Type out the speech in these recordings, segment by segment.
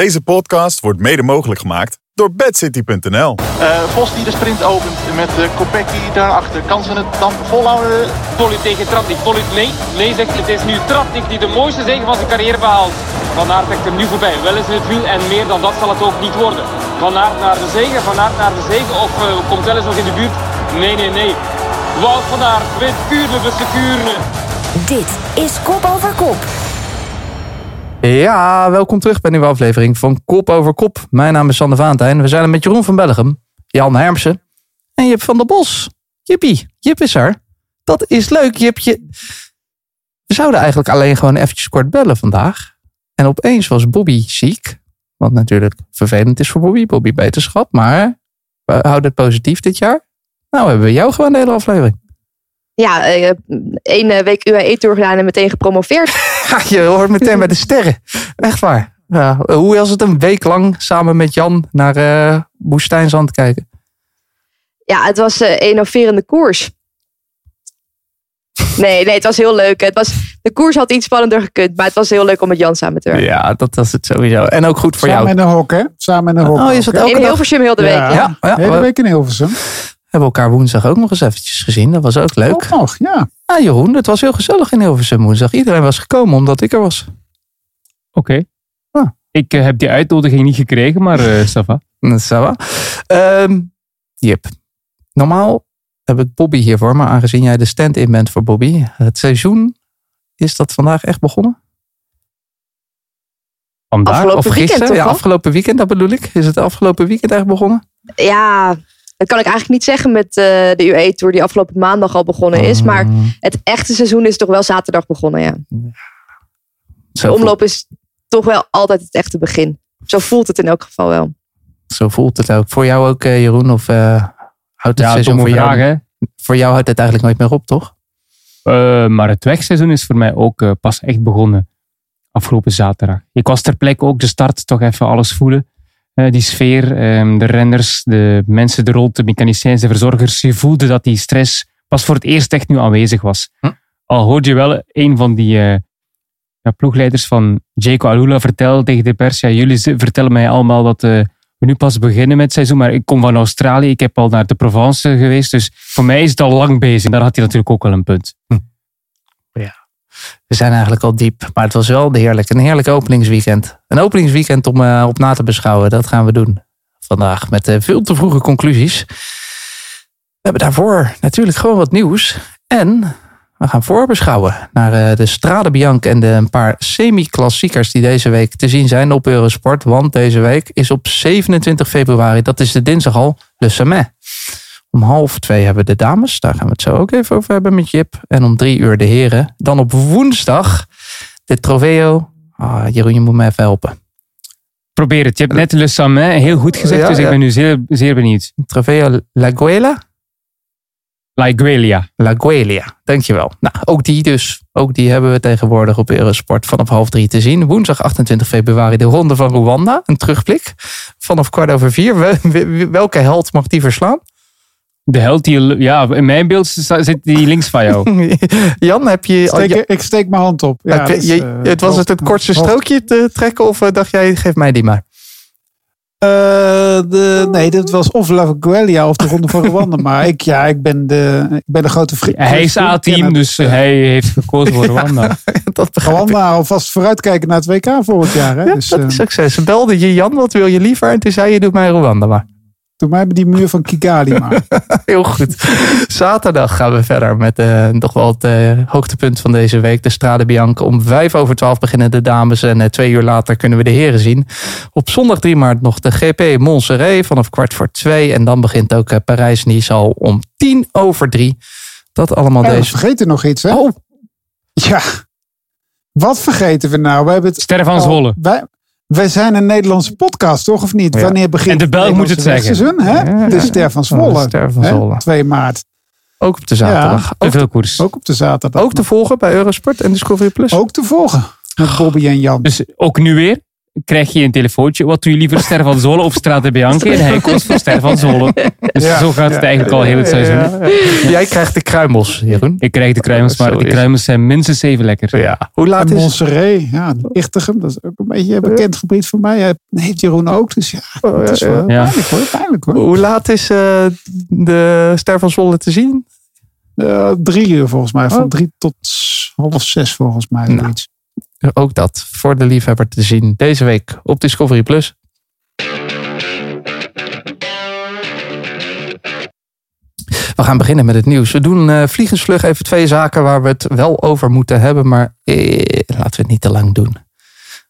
Deze podcast wordt mede mogelijk gemaakt door bedcity.nl. Uh, Vos die de sprint opent met uh, Kopecky daarachter. Kan ze het dan volhouden? Polly tegen Tratnik. Polly, nee, nee zegt het is nu Tratnik die de mooiste zegen van zijn carrière behaalt. Van Aert trekt er nu voorbij. Wel eens in het wiel en meer dan dat zal het ook niet worden. Van Aert naar de zegen, Van Aert naar de zegen of uh, komt wel eens nog in de buurt? Nee, nee, nee. Wout van Aert wint Kuurne de Kuurne. Dit is Kop Over Kop. Ja, welkom terug bij een nieuwe aflevering van Kop over Kop. Mijn naam is Sander Vaantijn. We zijn er met Jeroen van Bellegem, Jan Hermsen en Jip van der Bos. Jippie, Jip is er. Dat is leuk, Jipje. We zouden eigenlijk alleen gewoon eventjes kort bellen vandaag. En opeens was Bobby ziek. Wat natuurlijk vervelend is voor Bobby. Bobby beterschap. Maar we houden het positief dit jaar. Nou hebben we jou gewoon de hele aflevering. Ja, uh, één week UAE-tour gedaan en meteen gepromoveerd. je hoort meteen bij de sterren. Echt waar. Ja, hoe was het een week lang samen met Jan naar uh, Woestijnzand kijken? Ja, het was een innoverende koers. Nee, nee, het was heel leuk. Het was, de koers had iets spannender gekund, maar het was heel leuk om met Jan samen te werken. Ja, dat was het sowieso. En ook goed voor samen jou. Samen in een hok, hè? Samen in een hok. Oh, is het ook in Hilversum heel de week. Ja, ja. ja, hele week in Hilversum. We hebben elkaar woensdag ook nog eens eventjes gezien. Dat was ook leuk. Oh, nog, ja. Ja, Jeroen, het was heel gezellig in Hilversum woensdag. Iedereen was gekomen omdat ik er was. Oké. Okay. Ah. Ik uh, heb die uitnodiging niet gekregen, maar uh, Sava. Sava. Um, Jip, normaal heb ik Bobby hiervoor, maar aangezien jij de stand-in bent voor Bobby, het seizoen, is dat vandaag echt begonnen? Vandaag afgelopen of gisteren? Weekend, ja, afgelopen weekend, dat bedoel ik. Is het afgelopen weekend echt begonnen? Ja, dat kan ik eigenlijk niet zeggen met uh, de UE-tour die afgelopen maandag al begonnen is. Oh. Maar het echte seizoen is toch wel zaterdag begonnen, ja. De omloop is toch wel altijd het echte begin. Zo voelt het in elk geval wel. Zo voelt het ook. Voor jou ook, uh, Jeroen? Of uh, houdt het ja, seizoen voor jou? Voor jou houdt het eigenlijk nooit meer op, toch? Uh, maar het wegseizoen is voor mij ook pas echt begonnen. Afgelopen zaterdag. Ik was ter plekke ook de start toch even alles voelen. Uh, die sfeer, um, de renners, de mensen er rond, de mechaniciëns, de verzorgers. Je voelde dat die stress pas voor het eerst echt nu aanwezig was. Hm? Al hoorde je wel een van die uh, ja, ploegleiders van Jaco Alula vertellen tegen de pers. Ja, jullie vertellen mij allemaal dat uh, we nu pas beginnen met het seizoen. Maar ik kom van Australië, ik heb al naar de Provence geweest. Dus voor mij is het al lang bezig. Daar had hij natuurlijk ook wel een punt. Hm. Ja. We zijn eigenlijk al diep. Maar het was wel heerlijk. Een heerlijk openingsweekend. Een openingsweekend om uh, op na te beschouwen. Dat gaan we doen vandaag. Met uh, veel te vroege conclusies. We hebben daarvoor natuurlijk gewoon wat nieuws. En we gaan voorbeschouwen naar uh, de Strade Bianche en de een paar semi-klassiekers die deze week te zien zijn op Eurosport. Want deze week is op 27 februari, dat is de dinsdag al, Le Samet. Om half twee hebben we de dames. Daar gaan we het zo ook even over hebben met Jip. En om drie uur de heren. Dan op woensdag de Trofeo. Ah, Jeroen, je moet me even helpen. Probeer het. Je hebt net Le Samet heel goed gezegd. Ja, dus ik ben nu zeer, zeer benieuwd. Trofeo La Guela? La Guelia. La Guelia, dankjewel. Nou, ook die dus. Ook die hebben we tegenwoordig op Eurosport vanaf half drie te zien. Woensdag 28 februari de Ronde van Rwanda. Een terugblik. Vanaf kwart over vier. Welke held mag die verslaan? De held die, ja, in mijn beeld zit die links van jou. Jan, heb je... Steek, ik steek mijn hand op. Ja, je, je, uh, het was het het kortste strookje te trekken of dacht jij, geef mij die maar? Uh, de, nee, dit was of La Guelia of de Ronde van Rwanda. maar ik, ja, ik, ben de, ik ben de grote vriend. Ja, hij is A-team, dus uh, hij heeft gekozen voor Rwanda. Ja, dat Rwanda alvast vooruitkijken naar het WK volgend jaar. Hè? Ja, dus, dat is succes. Belde je Jan, wat wil je liever? En toen zei je, doe mij Rwanda maar. Doe mij die muur van Kigali maar. Heel goed. Zaterdag gaan we verder met uh, toch wel het uh, hoogtepunt van deze week. De Strade Bianca. Om vijf over twaalf beginnen de dames. En uh, twee uur later kunnen we de heren zien. Op zondag 3 maart nog de GP Montserrat vanaf kwart voor twee. En dan begint ook Parijs-Nice al om tien over drie. Dat allemaal oh, deze... We vergeten nog iets hè? Oh. Ja. Wat vergeten we nou? We hebben het... Sterren van Zwolle. Oh, wij... Wij zijn een Nederlandse podcast, toch? Of niet? Ja. Wanneer begint en de Belg moet het zeggen. Seizoen, hè? Ja. De Ster van Zwolle. Oh, Ster van Zwolle. Hè? 2 maart. Ook op de zaterdag. Ja, te veel koers. Ook op de zaterdag. Ook te volgen bij Eurosport en Discovery Plus. Ook te volgen. Met Bobby en Jan. Dus ook nu weer? Krijg je een telefoontje. Wat doe je liever, Ster van Zolen of Strade Bianchi? En hij koos voor Ster van Zolen. Dus Ja, zo gaat het ja, eigenlijk al heel het seizoen. Jij krijgt de kruimels, Jeroen. Ik krijg de kruimels, maar de kruimels zijn minstens even lekker. Ja. Hoe laat En is Montserrat, ja, Ichtegem, dat is ook een beetje een bekend gebied voor mij. Hij heeft Jeroen ook, dus ja, het is wel Ja. pijnlijk hoor, pijnlijk hoor. Hoe laat is eh, de Ster van Zwolle te zien? Eh, drie uur volgens mij, van Oh. drie tot half zes volgens mij. Nou. Ook dat voor de liefhebber te zien deze week op Discovery Plus. We gaan beginnen met het nieuws. We doen eh vliegensvlug even twee zaken waar we het wel over moeten hebben. Maar eh, laten we het niet te lang doen.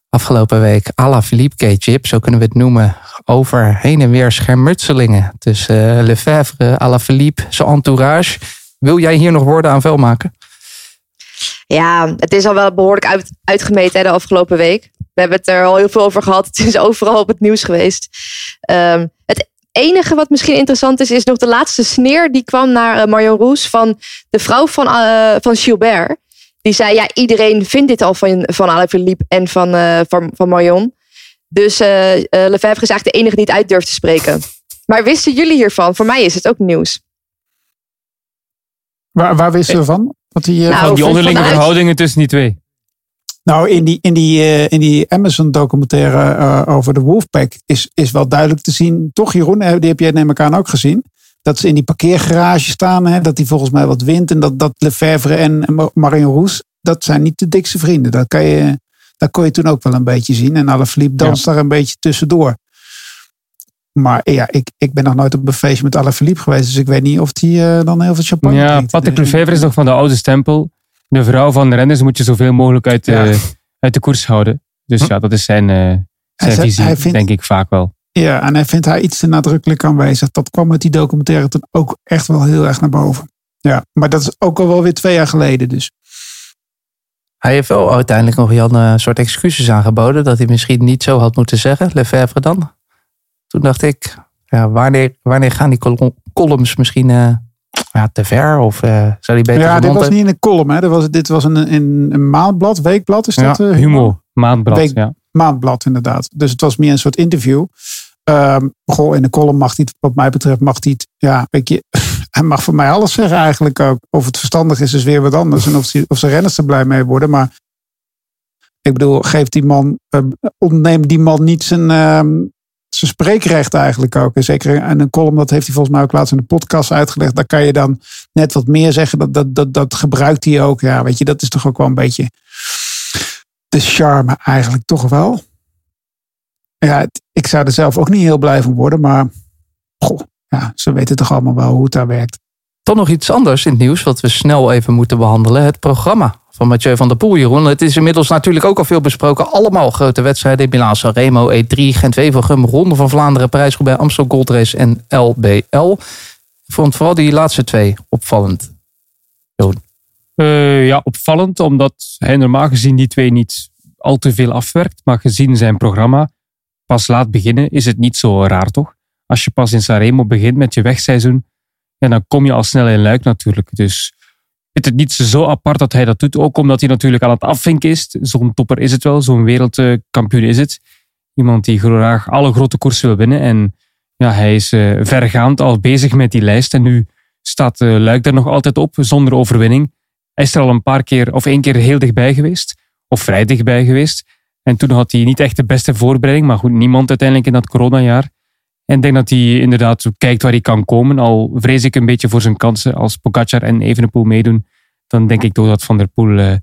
Afgelopen week Ala Philippe K-chip, zo kunnen we het noemen. Over heen en weer schermutselingen tussen eh, Lefebvre, Ala Philippe, zijn entourage. Wil jij hier nog woorden aan vuil maken? Ja, het is al wel behoorlijk uit, uitgemeten hè, de afgelopen week. We hebben het er al heel veel over gehad. Het is overal op het nieuws geweest. Ehm, het enige wat misschien interessant is, is nog de laatste sneer die kwam naar eh, Marion Roes van de vrouw van, eh, van Gilbert. Die zei, ja, iedereen vindt dit al van, van Alain Philippe en van, eh, van, van Marion. Dus eh eh, Lefebvre is eigenlijk de enige die het uit durft te spreken. Maar wisten jullie hiervan? Voor mij is het ook nieuws. Waar, waar wisten we van? Dat die, eh, Nou, Van die onderlinge vanuit- verhoudingen tussen die twee. Nou, in die, in die, eh, in die Amazon-documentaire eh, over de Wolfpack is, is wel duidelijk te zien. Toch, Jeroen, die heb jij neem ik aan ook gezien. Dat ze in die parkeergarage staan. Hè, dat die volgens mij wat wint. En dat, dat Lefebvre en en Marion Roes, dat zijn niet de dikste vrienden. Dat, kan je, dat kon je toen ook wel een beetje zien. En Alaphilippe danst daar een beetje tussendoor. Maar ja, ik, ik ben nog nooit op een feestje met Alaphilippe geweest. Dus ik weet niet of die eh, dan heel veel champagne Ja, drinkt. Patrick Lefevre is nog van de oude stempel. De vrouw van de renners moet je zoveel mogelijk uit, de- Ja. uit de koers houden. Dus Hm. ja, dat is zijn, eh, zijn visie, hij vindt- denk ik vaak wel. Ja, en hij vindt haar iets te nadrukkelijk aanwezig. Dat kwam met die documentaire toen ook echt wel heel erg naar boven. Ja, maar dat is ook al wel weer twee jaar geleden dus. Hij heeft wel uiteindelijk nog Jan een soort excuses aangeboden. Dat hij misschien niet zo had moeten zeggen. Lefebvre dan. Toen dacht ik, ja, wanneer, wanneer gaan die col- columns misschien eh, ja, te ver? Of eh, zou die beter ja, dit was niet in een column. Hè. Dit was, dit was een, een, een maandblad, weekblad is dat? Ja, eh, Humo, maandblad. Week- ja. Maandblad inderdaad. Dus het was meer een soort interview. Ehm goh, in de column mag hij, het, wat mij betreft, mag hij het, ja, weet je, hij mag voor mij alles zeggen eigenlijk ook. Of het verstandig is, is weer wat anders. En of, ze- of zijn renners er blij mee worden. Maar ik bedoel, geef die man, eh, ontneem die man niet zijn, ehm, zijn spreekrecht eigenlijk ook. En zeker in een column, dat heeft hij volgens mij ook laatst in de podcast uitgelegd. Daar kan je dan net wat meer zeggen. Dat, dat, dat, dat gebruikt hij ook. Ja, weet je, dat is toch ook wel een beetje de charme eigenlijk toch wel. Ja, ik zou er zelf ook niet heel blij van worden, maar goh, ja, ze weten toch allemaal wel hoe het daar werkt. Dan nog iets anders in het nieuws wat we snel even moeten behandelen. Het programma van Mathieu van der Poel, Jeroen. Het is inmiddels natuurlijk ook al veel besproken. Allemaal grote wedstrijden. Milaan Sanremo, E3, Gent-Wevelgem, Ronde van Vlaanderen, Parijs-Roubaix, Amstel Gold Race en LBL. Vond vooral die laatste twee opvallend. Eh, ja, opvallend, omdat hij normaal gezien die twee niet al te veel afwerkt. Maar gezien zijn programma pas laat beginnen, is het niet zo raar toch? Als je pas in Sanremo begint met je wegseizoen, ja, dan kom je al snel in Luik natuurlijk. Dus vind het niet zo apart dat hij dat doet. Ook omdat hij natuurlijk aan het afvinken is. Zo'n topper is het wel, zo'n wereldkampioen is het. Iemand die graag alle grote koersen wil winnen. En ja, hij is eh, vergaand al bezig met die lijst. En nu staat eh, Luik er nog altijd op, zonder overwinning. Hij is er al een paar keer of één keer heel dichtbij geweest. Of vrij dichtbij geweest. En toen had hij niet echt de beste voorbereiding. Maar goed, niemand uiteindelijk in dat coronajaar. En ik denk dat hij inderdaad kijkt waar hij kan komen. Al vrees ik een beetje voor zijn kansen. Als Pogacar en Evenepoel meedoen. Dan denk ik toch dat Van der Poel eh,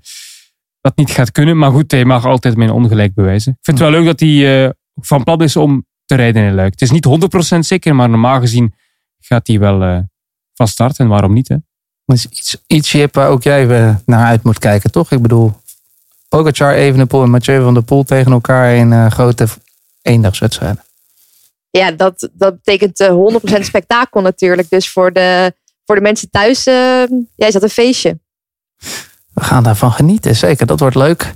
dat niet gaat kunnen. Maar goed, hij mag altijd mijn ongelijk bewijzen. Ik vind het wel leuk dat hij eh, van plan is om te rijden in Luik. Het is niet 100% zeker. Maar normaal gezien gaat hij wel eh, van start. En waarom niet hè? Dat is iets, iets Jip, waar ook jij naar uit moet kijken, toch? Ik bedoel, Pogacar, Evenepoel en Mathieu van der Poel tegen elkaar in eh, grote eendagswedstrijden. Ja, dat, dat betekent eh 100% spektakel natuurlijk. Dus voor de, voor de mensen thuis eh, ja, is dat een feestje. We gaan daarvan genieten, zeker. Dat wordt leuk.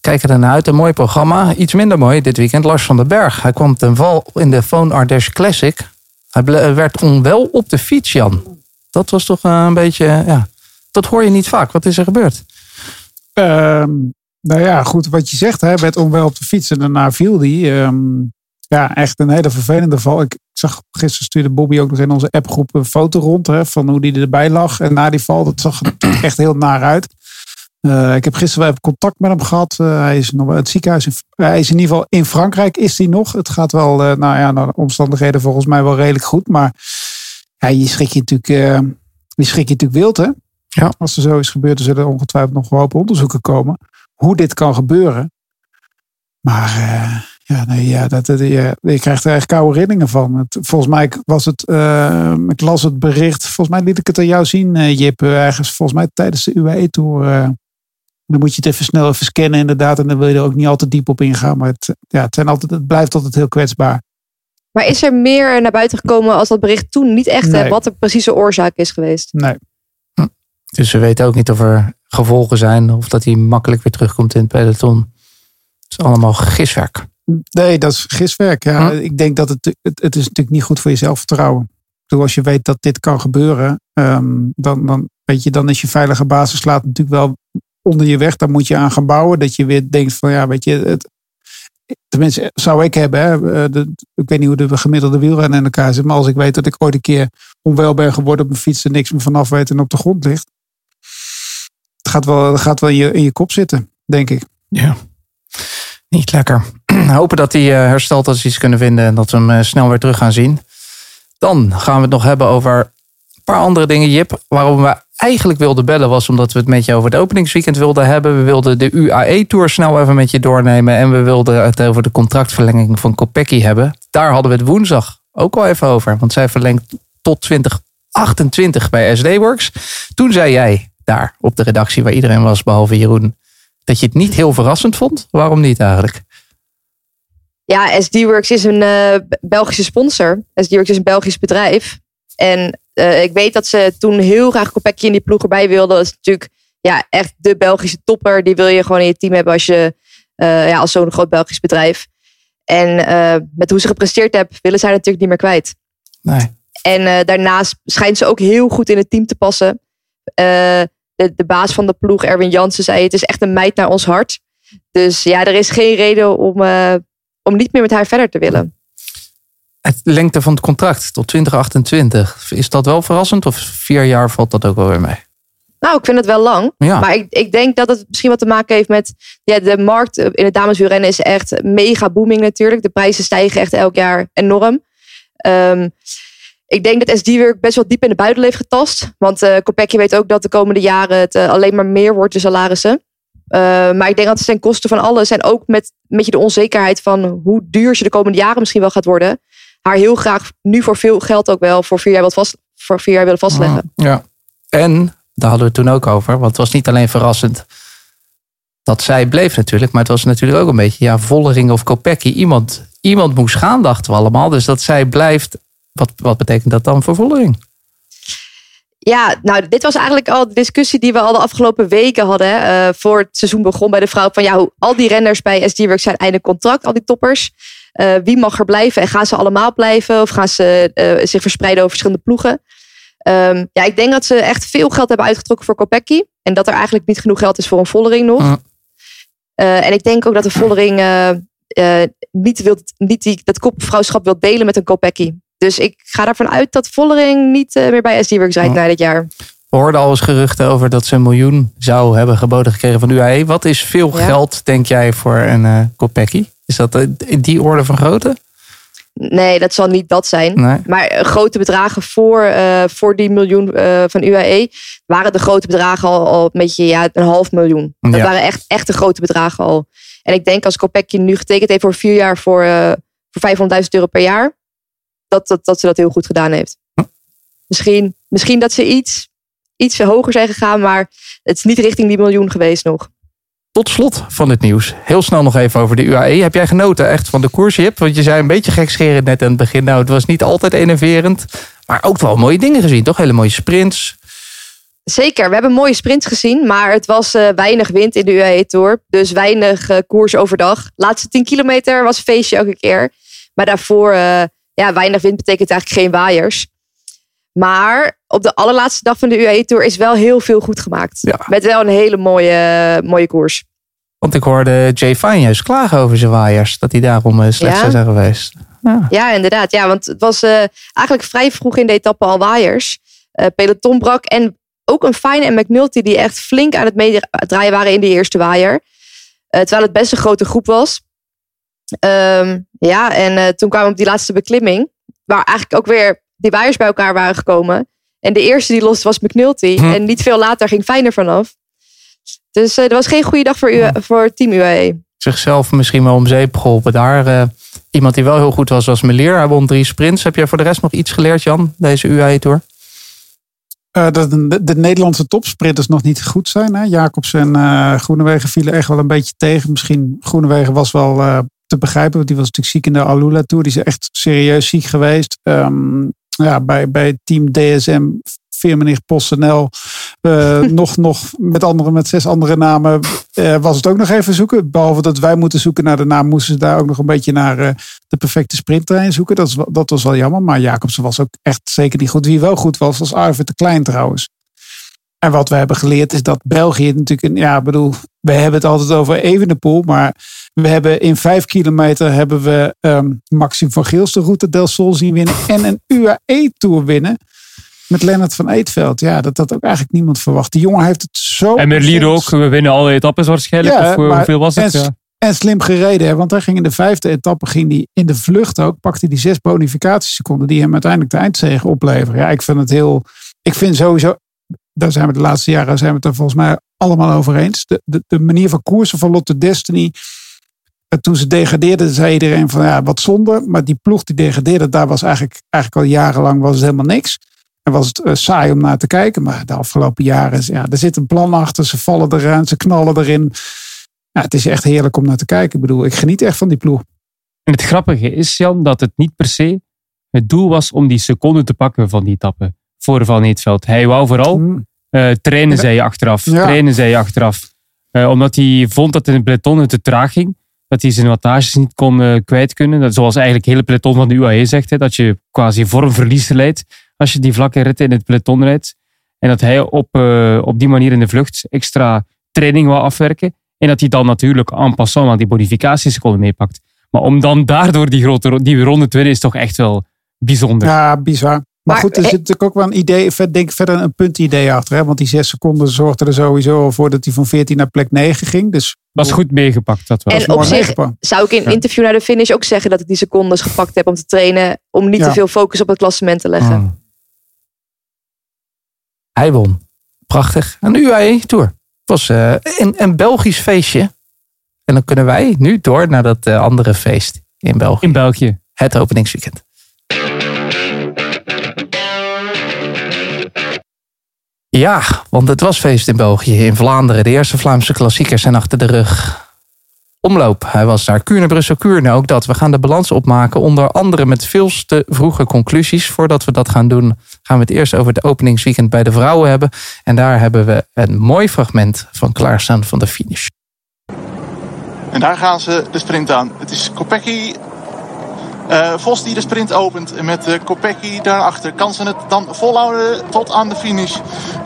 Kijken er naar uit. Een mooi programma. Iets minder mooi dit weekend. Lars van den Berg. Hij kwam ten val in de Phone Ardèche Classic. Hij ble- werd onwel op de fiets, Jan. Dat was toch eh, een beetje... Ja, dat hoor je niet vaak. Wat is er gebeurd? Ehm, Nou ja, goed, wat je zegt, hij werd onwel op de fiets en daarna viel hij. Ehm, ja, echt een hele vervelende val. Ik zag gisteren stuurde Bobby ook nog in onze appgroep een foto rond hè, van hoe die erbij lag. En na die val, dat zag er echt heel naar uit. Uh, ik heb gisteren wel contact met hem gehad. Uh, hij is nog wel het ziekenhuis. In, hij is in ieder geval in Frankrijk is hij nog. Het gaat wel, uh, nou ja, naar de omstandigheden volgens mij wel redelijk goed. Maar ja, je schrik je natuurlijk, je schrik je natuurlijk wild hè. Ja. Als er zo is gebeurd, dan zullen er ongetwijfeld nog wel open onderzoeken komen. Hoe dit kan gebeuren. Maar ja, nee, ja, dat, dat, je, je krijgt er echt koude rillingen van. Het, volgens mij was het, ik las het bericht, volgens mij liet ik het aan jou zien, Jip, ergens volgens mij tijdens de UAE-tour dan moet je het even snel even scannen inderdaad. En dan wil je er ook niet altijd diep op ingaan. Maar het, ja, het, zijn altijd, het blijft altijd heel kwetsbaar. Maar is er meer naar buiten gekomen als dat bericht toen niet echt nee. wat de precieze oorzaak is geweest? Nee. Hm. Dus we weten ook niet of er gevolgen zijn of dat hij makkelijk weer terugkomt in het peloton. Het is allemaal giswerk. Nee, dat is giswerk. Ja. Ik denk dat het, het, het is natuurlijk niet goed voor je zelfvertrouwen. Als je weet dat dit kan gebeuren, um, dan, dan, weet je, dan is je veilige basis slaat natuurlijk wel onder je weg. Daar moet je aan gaan bouwen. Dat je weer denkt van ja, weet je, het, tenminste zou ik hebben. Hè, de, ik weet niet hoe de gemiddelde wielrennen in elkaar zit. Maar als ik weet dat ik ooit een keer onwel ben geworden op mijn fiets. En niks meer vanaf weet en op de grond ligt. Het gaat wel, het gaat wel in, je, in je kop zitten, denk ik. Ja, niet lekker. Hopen dat hij herstelt als ze iets kunnen vinden. En dat we hem snel weer terug gaan zien. Dan gaan we het nog hebben over een paar andere dingen, Jip. Waarom we eigenlijk wilden bellen was omdat we het met je over het openingsweekend wilden hebben. We wilden de UAE-tour snel even met je doornemen. En we wilden het over de contractverlenging van Kopecky hebben. Daar hadden we het woensdag ook al even over. Want zij verlengt tot 2028 bij SD-Works. Toen zei jij daar op de redactie waar iedereen was behalve Jeroen... dat je het niet heel verrassend vond. Waarom niet eigenlijk? Ja, SD-Works is een uh, Belgische sponsor. SD-Works is een Belgisch bedrijf. En uh, ik weet dat ze toen heel graag Kopecky in die ploeg erbij wilden. Dat is natuurlijk ja, echt de Belgische topper. Die wil je gewoon in je team hebben als je uh, ja, als zo'n groot Belgisch bedrijf. En met hoe ze gepresteerd hebben, willen zij natuurlijk niet meer kwijt. Nee. En daarnaast schijnt ze ook heel goed in het team te passen. De, de, baas van de ploeg, Erwin Jansen, zei: Het is echt een meid naar ons hart. Dus ja, er is geen reden om, om niet meer met haar verder te willen. Het lengte van het contract tot 2028. Is dat wel verrassend of vier jaar valt dat ook wel weer mee? Nou, ik vind het wel lang. Ja. Maar ik, ik denk dat het misschien wat te maken heeft met... Ja, de markt in het dameswielrennen is echt mega booming natuurlijk. De prijzen stijgen echt elk jaar enorm. Um, ik denk dat SD-werk best wel diep in de buidel heeft getast. Want uh, Kopecky weet ook dat de komende jaren het uh, alleen maar meer wordt, de salarissen. Uh, maar ik denk dat het ten koste van alles en ook met, met je de onzekerheid van hoe duur ze de komende jaren misschien wel gaat worden haar heel graag nu voor veel geld ook wel voor vier jaar, wat vast, voor vier jaar willen vastleggen. Ja. En daar hadden we het toen ook over. Want het was niet alleen verrassend dat zij bleef natuurlijk. Maar het was natuurlijk ook een beetje ja, Vollering of Kopecky. Iemand, iemand moest gaan, dachten we allemaal. Dus dat zij blijft, wat, wat betekent dat dan voor Vollering? Ja, nou, dit was eigenlijk al de discussie die we al de afgelopen weken hadden. Uh, voor het seizoen begon bij de vrouw. Van ja, al die renners bij SD-Works zijn einde contract, al die toppers. Uh, wie mag er blijven en gaan ze allemaal blijven of gaan ze uh, zich verspreiden over verschillende ploegen? Um, ja, ik denk dat ze echt veel geld hebben uitgetrokken voor Kopecky en dat er eigenlijk niet genoeg geld is voor een Vollering nog. En ik denk ook dat de Vollering niet, wil, niet die, dat kopvrouwschap wil delen met een Kopecky. Dus ik ga ervan uit dat Vollering niet meer bij SD-Works rijdt na dit jaar. We hoorden al eens geruchten over dat ze een miljoen zou hebben geboden gekregen van de UAE. Wat is veel ja. geld, denk jij, voor een uh, Kopecky? Is dat in die orde van grootte? Nee, dat zal niet dat zijn. Nee. Maar grote bedragen voor, uh, voor die miljoen uh, van UAE waren de grote bedragen al, al een beetje ja, een half miljoen. Dat Ja. waren echt, echt de grote bedragen al. En ik denk als Kopecky nu getekend heeft voor vier jaar voor, uh, voor 500.000 euro per jaar, dat, dat, dat ze dat heel goed gedaan heeft. Misschien, misschien dat ze iets, iets hoger zijn gegaan, maar het is niet richting die miljoen geweest nog. Tot slot van het nieuws. Heel snel nog even over de UAE. Heb jij genoten echt van de koers, Jip? Want je zei een beetje gekscherend net aan het begin. Nou, het was niet altijd enerverend. Maar ook wel mooie dingen gezien, toch? Hele mooie sprints. Zeker, we hebben mooie sprints gezien. Maar het was uh, weinig wind in de UAE Tour. Dus weinig uh, koers overdag. Laatste 10 kilometer was feestje elke keer. Maar daarvoor, uh, ja, weinig wind betekent eigenlijk geen waaiers. Maar op de allerlaatste dag van de UAE Tour is wel heel veel goed gemaakt. Ja. Met wel een hele mooie, mooie koers. Want ik hoorde Jay Fine juist klagen over zijn waaiers. Dat hij daarom eh, slecht Ja? zou zijn geweest. Ja. Ja, inderdaad. Ja, want het was eh, eigenlijk vrij vroeg in de etappe al waaiers. Eh, peloton brak en ook een Fine en McNulty die echt flink aan het meedraaien waren in die eerste waaier. Terwijl het best een grote groep was. Ehm, ja, en eh, toen kwamen we op die laatste beklimming. Waar eigenlijk ook weer die waaiers bij elkaar waren gekomen. En de eerste die loste was McNulty. Hm. En niet veel later ging Fine er vanaf. Dus eh dat was geen goede dag voor, U voor Team UAE. Zichzelf misschien wel om zeep geholpen daar. eh, iemand die wel heel goed was, was Melier. Hij won drie sprints. Heb jij voor de rest nog iets geleerd, Jan? Deze UAE-tour? Eh, dat de, de Nederlandse topsprinters nog niet goed zijn. Hè? Jacobs en eh Groenewegen vielen echt wel een beetje tegen. Misschien Groenewegen was wel eh, te begrijpen. Want die was natuurlijk ziek in de Alula Tour. Die is echt serieus ziek geweest. Ehm, ja, bij, bij team DSM, Firmenich PostNL. eh nog, nog met, andere, met zes andere namen eh, was het ook nog even zoeken. Behalve dat wij moeten zoeken naar de naam, moesten ze daar ook nog een beetje naar eh, de perfecte sprinttrein zoeken. Dat, is, dat was wel jammer. Maar Jacobsen was ook echt zeker niet goed. Wie wel goed was, was Arvid de Klein trouwens. En wat we hebben geleerd is dat België natuurlijk een, ja, ik bedoel, we hebben het altijd over Evenepoel, maar we hebben in vijf kilometer hebben we ehm Maxim van Geels de Route del Sol zien winnen en een UAE-tour winnen met Lennart van Eetveld. Ja, dat had ook eigenlijk niemand verwacht. Die jongen heeft het zo... En Merlier ook. We winnen alle etappes waarschijnlijk. Ja, of eh, maar- hoeveel was het? en- Ja. En slim gereden, hè? want hij ging in de vijfde etappe, ging hij in de vlucht ook, pakte hij die zes bonificatieseconden die hem uiteindelijk de eindzege opleveren. Ja, ik vind het heel, ik vind sowieso, daar zijn we de laatste jaren, zijn we het er volgens mij allemaal over eens. De, de, de manier van koersen van Lotte Destiny, eh, toen ze degradeerden, zei iedereen van ja, wat zonde. Maar die ploeg die degradeerde, daar was eigenlijk, eigenlijk al jarenlang was het helemaal niks. En was het eh, saai om naar te kijken. Maar de afgelopen jaren, ja, er zit een plan achter. Ze vallen eruit, ze knallen erin. Het is echt heerlijk om naar te kijken. Ik bedoel, ik geniet echt van die ploeg. En het grappige is, Jan, dat het niet per se het doel was om die seconde te pakken van die etappe voor Van Eetveld. Hij wou vooral Mm. eh, trainen, zei je achteraf. Ja. Trainen, zei je achteraf. Eh, omdat hij vond dat in het peloton het te traag ging. Dat hij zijn wattages niet kon eh, kwijt kunnen. Dat, zoals eigenlijk het hele peloton van de UAE zegt. Hè, dat je quasi vormverlies leidt als je die vlakke ritten in het peloton rijdt. En dat hij op, op die manier in de vlucht extra training wou afwerken. En dat hij dan natuurlijk en passant aan die bonificatieseconden meepakt. Maar om dan daardoor die, grote, ro- die ronde te winnen is toch echt wel bijzonder. Ja, bizar. Maar, Maar, goed, er eh, zit natuurlijk ook wel een idee, denk ik verder een puntidee achter. Hè? Want die zes seconden zorgden er sowieso al voor dat hij van 14 naar plek 9 ging. Dus Was goed meegepakt, dat wel. En op zich meegepakt. zou ik in een interview naar de finish ook zeggen dat ik die secondes gepakt heb om te trainen. Om niet Ja. te veel focus op het klassement te leggen. Mm. Hij won. Prachtig. Een UAE-tour. Het was eh, een, een Belgisch feestje. En dan kunnen wij nu door naar dat eh, andere feest in België. In België. Het openingsweekend. Ja, want het was feest in België, in Vlaanderen. De eerste Vlaamse klassiekers zijn achter de rug. Omloop. Hij was naar Kuurne, Brussel, Kuurne. Ook dat. We gaan de balans opmaken. Onder andere met veel te vroege conclusies. Voordat we dat gaan doen, gaan we het eerst over het openingsweekend bij de vrouwen hebben. En daar hebben we een mooi fragment van klaarstaan van de finish. En daar gaan ze de sprint aan. Het is Kopecky. Eh, Vos die de sprint opent. En met uh, Kopecky daarachter kan ze het dan volhouden tot aan de finish.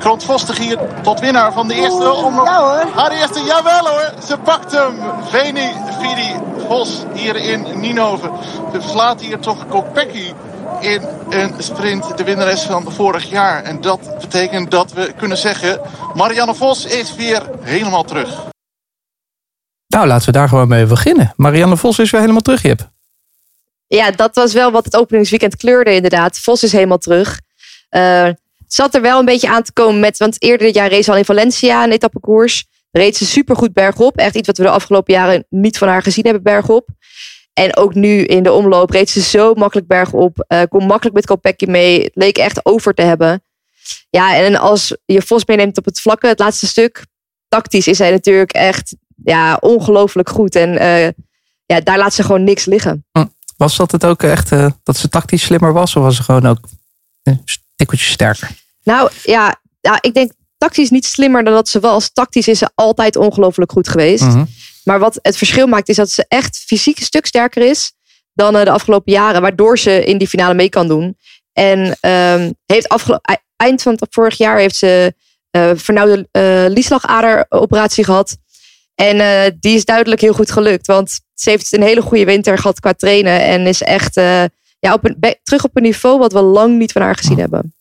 Grond Vostig hier tot winnaar van de eerste omloop. Haar eerste, jawel hoor. Ze pakt hem. Veni Vidi Vos hier in Ninove. Ze verslaat hier toch Kopecky in een sprint. De winnares van vorig jaar. En dat betekent dat we kunnen zeggen... Marianne Vos is weer helemaal terug. Nou, laten we daar gewoon mee beginnen. Marianne Vos is weer helemaal terug, Jip. Ja, dat was wel wat het openingsweekend kleurde inderdaad. Vos is helemaal terug. Het zat er wel een beetje aan te komen met... Want eerder dit jaar race ze al in Valencia een etappekoers. Reed ze supergoed bergop. Echt iets wat we de afgelopen jaren niet van haar gezien hebben bergop. En ook nu in de omloop reed ze zo makkelijk bergop. eh kon makkelijk met Kopecky mee. Leek echt over te hebben. Ja, en als je Vos meeneemt op het vlakke, het laatste stuk... Tactisch is hij natuurlijk echt ja, ongelooflijk goed. En eh, ja, daar laat ze gewoon niks liggen. Was dat het ook echt eh, dat ze tactisch slimmer was? Of was ze gewoon ook een tikkeltje sterker? Nou ja, ja, ik denk tactisch niet slimmer dan dat ze was. Tactisch is ze altijd ongelooflijk goed geweest. Mhm. Maar wat het verschil maakt is dat ze echt fysiek een stuk sterker is dan eh, de afgelopen jaren. Waardoor ze in die finale mee kan doen. En ehm, heeft e- eind van het vorig jaar heeft ze eh vernauwde eh lieslagaderoperatie gehad. En die is duidelijk heel goed gelukt. Want ze heeft een hele goede winter gehad qua trainen. En is echt eh, ja, op een, terug op een niveau wat we lang niet van haar gezien hebben.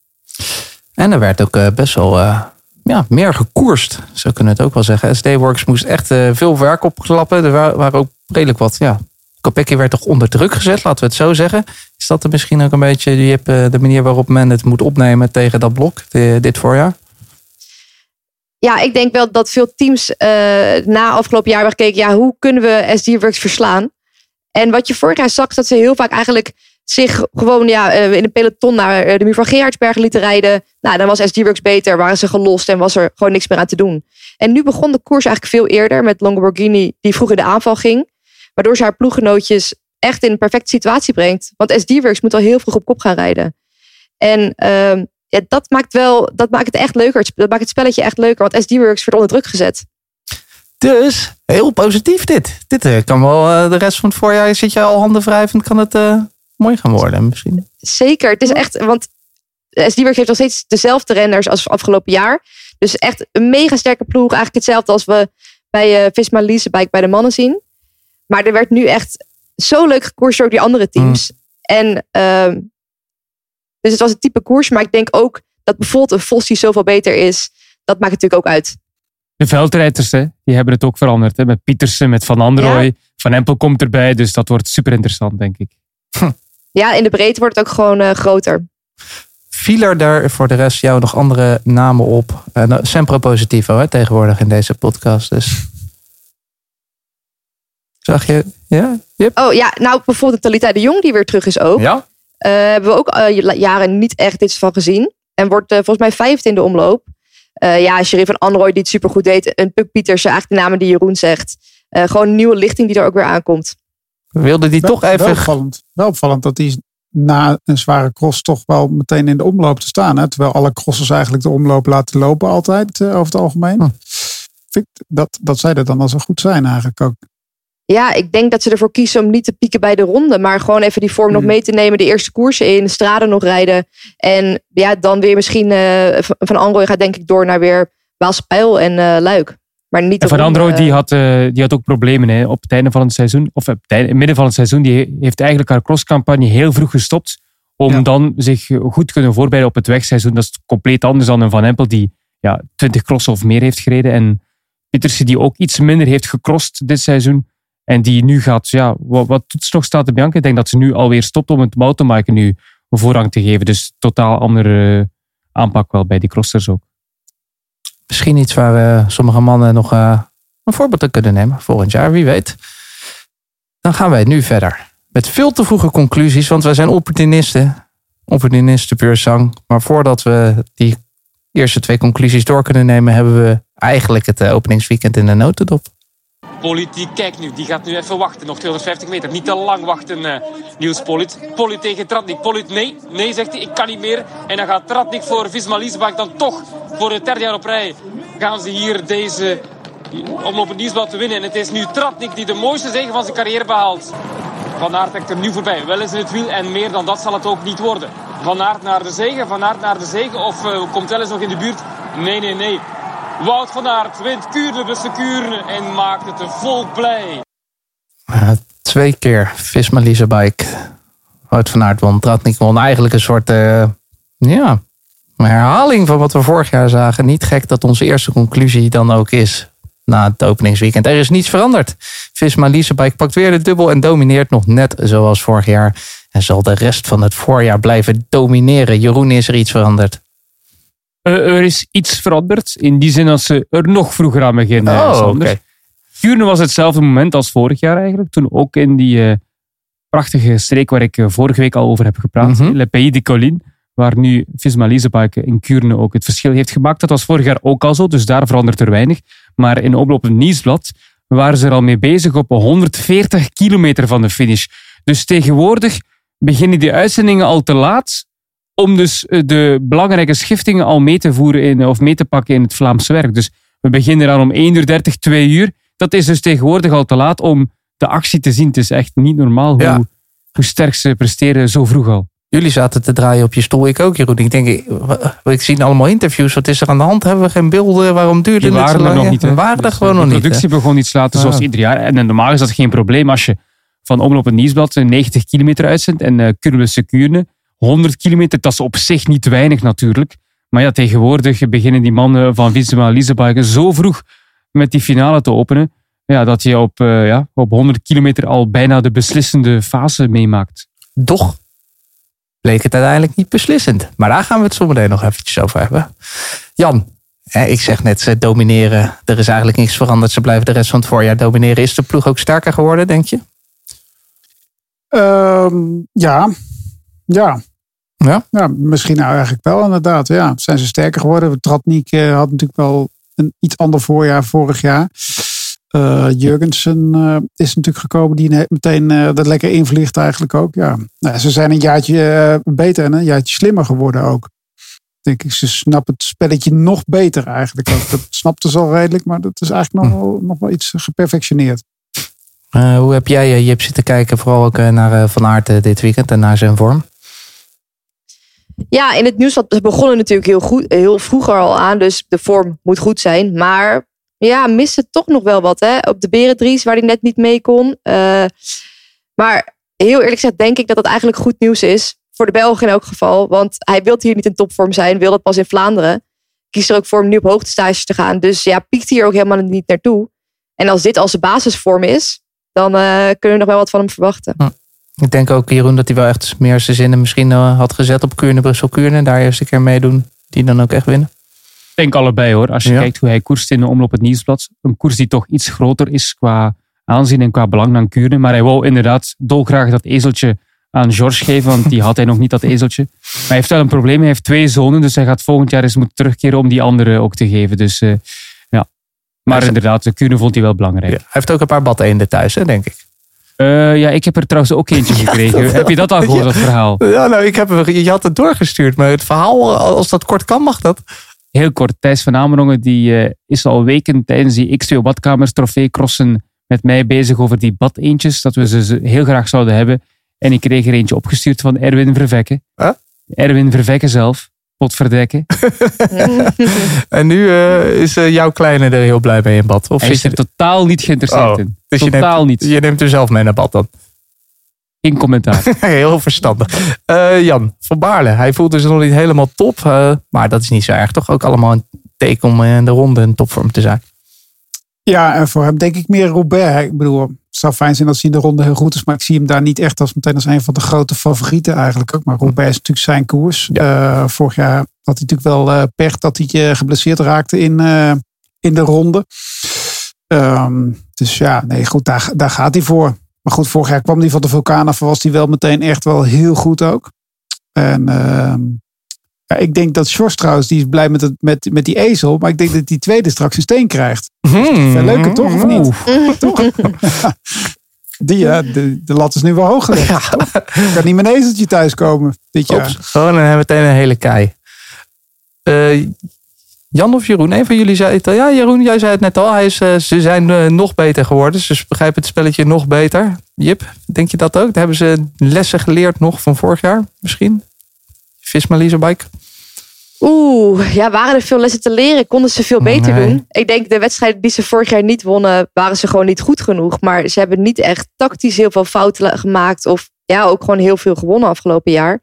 En er werd ook eh, best wel eh, ja, meer gekoerst. Zo kunnen we het ook wel zeggen. SD Works moest echt veel werk opklappen. Er wa- waren ook redelijk wat. Ja, Kopecky werd toch onder druk gezet, laten we het zo zeggen. Is dat er misschien ook een beetje die, heb, eh, de manier waarop men het moet opnemen tegen dat blok de- dit voorjaar? Ja, ik denk wel dat veel teams eh, na afgelopen jaar hebben gekeken. Ja, hoe kunnen we SD Works verslaan? En wat je vorig jaar zag, dat ze heel vaak eigenlijk zich gewoon ja, eh, in een peloton naar eh, de muur van Gerardsbergen lieten rijden. Nou, dan was SD Works beter, waren ze gelost en was er gewoon niks meer aan te doen. En nu begon de koers eigenlijk veel eerder met Lamborghini, die vroeg in de aanval ging. Waardoor ze haar ploeggenootjes echt in een perfecte situatie brengt. Want SD Works moet al heel vroeg op kop gaan rijden. En ehm, ja, dat maakt wel, dat maakt het echt leuker. Dat maakt het spelletje echt leuker, want SD Works wordt onder druk gezet. Dus heel positief dit. Dit eh, kan wel eh, de rest van het voorjaar. Zit je al handen wrijvend, kan het eh, mooi gaan worden misschien. Zeker, het is echt, want SD Works heeft nog steeds dezelfde renners als afgelopen jaar. Dus echt een mega sterke ploeg. Eigenlijk hetzelfde als we bij eh Visma Leasebike bij de mannen zien. Maar er werd nu echt zo leuk gekoerst door die andere teams. En ehm, dus het was een type koers, maar ik denk ook dat bijvoorbeeld een Vos die zoveel beter is, dat maakt natuurlijk ook uit. De veldrijders, hè, die hebben het ook veranderd. Hè, met Pietersen, met Van Androoy. Van Empel komt erbij, dus dat wordt super interessant, denk ik. Ja, in de breedte wordt het ook gewoon eh, groter. Viel er daar voor de rest jou nog andere namen op? Uh, nou, Sempro Positivo hè, tegenwoordig in deze podcast. Dus. Zag je? Ja? Yep. Oh ja, nou bijvoorbeeld Talita de Jong die weer terug is ook. Ja? Eh, hebben we ook eh, jaren niet echt iets van gezien. En wordt eh, volgens mij vijfde in de omloop. Eh, ja, Sherry van Androoy die het supergoed deed. En Puk Pietersen, eigenlijk de namen die Jeroen zegt. Eh, gewoon een nieuwe lichting die er ook weer aankomt. Wilde die Wel- toch even... Wel opvallend, wel opvallend dat die na een zware cross toch wel meteen in de omloop te staan. Hè? Terwijl alle crossers eigenlijk de omloop laten lopen altijd eh, over het algemeen. Hm. Dat, dat zij dat dan al zo goed zijn eigenlijk ook. Ja, ik denk dat ze ervoor kiezen om niet te pieken bij de ronde. Maar gewoon even die vorm nog Hmm. mee te nemen. De eerste koersen in, de straden nog rijden. En ja, dan weer misschien eh, van- Androoy gaat denk ik door naar weer Waalse Pijl en eh, Luik. Maar niet En Van ronde, Androoy die eh, had, eh, die had ook problemen hè, op het einde van het seizoen. Of op het midden van het seizoen. Die heeft eigenlijk haar crosscampagne heel vroeg gestopt. Om Ja. dan zich goed te kunnen voorbereiden op het wegseizoen. Dat is compleet anders dan een Van Empel die ja, 20 crossen of meer heeft gereden. En Pietersen die ook iets minder heeft gecrossed dit seizoen. En die nu gaat, ja, wat, wat doet ze nog staat te Bianca? Ik denk dat ze nu alweer stopt om het mountainbiken nu voorrang te geven. Dus totaal andere eh, aanpak wel bij die crossers ook. Misschien iets waar eh, sommige mannen nog eh, een voorbeeld aan kunnen nemen. Volgend jaar, wie weet. Dan gaan wij nu verder. Met veel te vroege conclusies, want wij zijn opportunisten. Opportunisten puur. Maar voordat we die eerste twee conclusies door kunnen nemen, hebben we eigenlijk het openingsweekend in de notendop. Polit, kijk nu, die gaat nu even wachten. Nog 250 meter. Niet te lang wachten, eh Niels Polit. Polit tegen Tratnik. Polit, nee. Nee, zegt hij, ik kan niet meer. En dan gaat Tratnik voor Visma Liesbach dan toch voor het derde jaar op rij. Gaan ze hier deze omloop het nieuwsblad te winnen. En het is nu Tratnik die de mooiste zege van zijn carrière behaalt. Van Aert trekt er nu voorbij. Wel eens in het wiel en meer dan dat zal het ook niet worden. Van Aert naar de zegen, Van Aert naar de zegen. Of eh, komt wel eens nog in de buurt? Nee, nee, nee. Wout van Aert wint Kuurne, beste Kuurne. En maakt het een blij. Eh, twee keer Visma Bike. Wout van Aert won, Tratnik won. Eigenlijk een soort eh, ja, herhaling van wat we vorig jaar zagen. Niet gek dat onze eerste conclusie dan ook is na het openingsweekend. Er is niets veranderd. Visma Bike pakt weer de dubbel en domineert nog net zoals vorig jaar. En zal de rest van het voorjaar blijven domineren. Jeroen, is er iets veranderd? Eh, er is iets veranderd. In die zin dat ze er nog vroeger aan beginnen. Oh, oké. Sander. Kuurne was hetzelfde moment als vorig jaar eigenlijk. Toen ook in die eh, prachtige streek waar ik eh, vorige week al over heb gepraat. Mhm. Le Pays de Collines. Waar nu Visma Leasebike in Kuurne ook het verschil heeft gemaakt. Dat was vorig jaar ook al zo, dus daar verandert er weinig. Maar in Omloop het Nieuwsblad waren ze er al mee bezig op 140 kilometer van de finish. Dus tegenwoordig beginnen die uitzendingen al te laat om dus eh, de belangrijke schiftingen al mee te voeren in, of mee te pakken in het Vlaamse werk. Dus we beginnen dan om 1 uur 30, 2 uur. Dat is dus tegenwoordig al te laat om de actie te zien. Het is echt niet normaal hoe, Ja. hoe sterk ze presteren zo vroeg al. Jullie zaten te draaien op je stoel, ik ook, Jeroen. Ik denk, ik, ik zie allemaal interviews. Wat is er aan de hand? Hebben we geen beelden? Waarom duurde het zo waren lang? nog niet. We waren er Dus, gewoon eh, nog de niet. hè? productie begon iets later, zoals Ah. ieder jaar. En eh, normaal is dat geen probleem als je van Omloop het Nieuwsblad eh, 90 kilometer uitzendt en uh, Kuurne 100 kilometer, dat is op zich niet weinig natuurlijk. Maar ja, tegenwoordig beginnen die mannen van Visma Lisebaken zo vroeg met die finale te openen, ja, dat je op, eh, ja, op 100 kilometer al bijna de beslissende fase meemaakt. Doch bleek het uiteindelijk niet beslissend. Maar daar gaan we het zo meteen nog eventjes over hebben. Jan, hè, ik zeg net, ze domineren. Er is eigenlijk niks veranderd. Ze blijven de rest van het voorjaar domineren. Is de ploeg ook sterker geworden, denk je? Ehm, ja. Ja. Ja? Ja, misschien nou eigenlijk wel inderdaad. Ja, zijn ze sterker geworden. Tratnik eh, had natuurlijk wel een iets ander voorjaar vorig jaar. Eh, Jurgensen eh, is natuurlijk gekomen die meteen dat lekker invliegt eigenlijk ook. Ja. Nou, ze zijn een jaartje beter en een jaartje slimmer geworden ook. Denk ik, ze snappen het spelletje nog beter eigenlijk ook. Dat snapten ze al redelijk, maar dat is eigenlijk nog, wel, nog wel iets geperfectioneerd. Hoe heb jij, eh, Jip, zitten kijken? Vooral ook naar Van Aert dit weekend en naar zijn vorm. Ja, in het nieuws dat ze begonnen natuurlijk heel, goed, heel vroeger al aan. Dus de vorm moet goed zijn. Maar ja, missen toch nog wel wat. Hè? Op de Berendries, waar hij net niet mee kon. Eh, maar heel eerlijk gezegd denk ik dat dat eigenlijk goed nieuws is. Voor de Belgen in elk geval. Want hij wil hier niet in topvorm zijn. Wil dat pas in Vlaanderen. Kiest er ook voor om nu op hoogtestage te gaan. Dus ja, piekt hij er ook helemaal niet naartoe. En als dit al zijn basisvorm is. Dan eh, kunnen we nog wel wat van hem verwachten. Ik denk ook, Jeroen, dat hij wel echt meer zijn zinnen misschien eh, had gezet op Kuurne, Brussel, Kuurne. Daar eerst een keer meedoen. Die dan ook echt winnen. Ik denk allebei hoor. Als je Ja. kijkt hoe hij koerst in de omloop het nieuwsblad. Een koers die toch iets groter is qua aanzien en qua belang dan Kuurne. Maar hij wou inderdaad dolgraag dat ezeltje aan George geven, want die had hij nog niet, dat ezeltje. Maar hij heeft wel een probleem. Hij heeft twee zonen, dus hij gaat volgend jaar eens moeten terugkeren om die andere ook te geven. Dus eh, ja. Maar inderdaad, de Kuurne vond hij wel belangrijk. Ja. Hij heeft ook een paar badeenden thuis, hè, denk ik. Eh, ja, ik heb er trouwens ook eentje gekregen. heb je dat al gehoord, dat verhaal? Ja, nou, ik heb, je had het doorgestuurd. Maar het verhaal, als dat kort kan, mag dat. heel kort. Thijs van Amerongen die, eh, is al weken tijdens die X2 Badkamers trofee crossen met mij bezig over die badeentjes. Dat we ze ze heel graag zouden hebben. En ik kreeg er eentje opgestuurd van Erwin Vervekke. Huh? Erwin Vervekke zelf. Potverdekken. En nu eh, is eh, jouw kleine er heel blij mee in bad. Of Hij zit is je, er totaal niet geïnteresseerd Oh, in. dus je totaal neemt, niet. je neemt er zelf mee naar bad dan. Geen commentaar. heel verstandig. Eh, Jan van Baarle, hij voelt dus nog niet helemaal top. eh, maar dat is niet zo erg, toch? Ook allemaal een teken om in de ronde in topvorm te zijn. Ja, en voor hem denk ik meer Robert. Ik bedoel, het zou fijn zijn als hij in de ronde heel goed is. Maar ik zie hem daar niet echt als meteen als een van de grote favorieten eigenlijk ook. Maar Robert is natuurlijk zijn koers. Eh, vorig jaar had hij natuurlijk wel eh pech dat hij eh, geblesseerd raakte in, in de ronde. Ehm, dus ja, nee goed, daar, daar gaat hij voor. Maar goed, vorig jaar kwam hij van de vulkaan af. Was hij wel meteen echt wel heel goed ook. En ehm, ja, ik denk dat Sjors trouwens, die is blij met, het, met, met die ezel. Maar ik denk dat die tweede straks een steen krijgt. Veel leuker toch, of niet? Toch? Die, ja, de, de lat is nu wel hoog gelegd. Ja. Kan niet een ezeltje thuiskomen dit jaar. Ops, gewoon dan hebben we meteen een hele kei. Eh, Jan of Jeroen, een van jullie zei het al. Ja, Jeroen, jij zei het net al. Hij is, eh, ze zijn eh, nog beter geworden. Ze begrijpen het spelletje nog beter. Jip, denk je dat ook? Hebben ze lessen geleerd nog van vorig jaar misschien? Visma Leasebike? Oeh, ja, waren er veel lessen te leren? Konden ze veel beter Nee. doen? Ik denk de wedstrijden die ze vorig jaar niet wonnen, waren ze gewoon niet goed genoeg. Maar ze hebben niet echt tactisch heel veel fouten gemaakt. Of ja, ook gewoon heel veel gewonnen afgelopen jaar.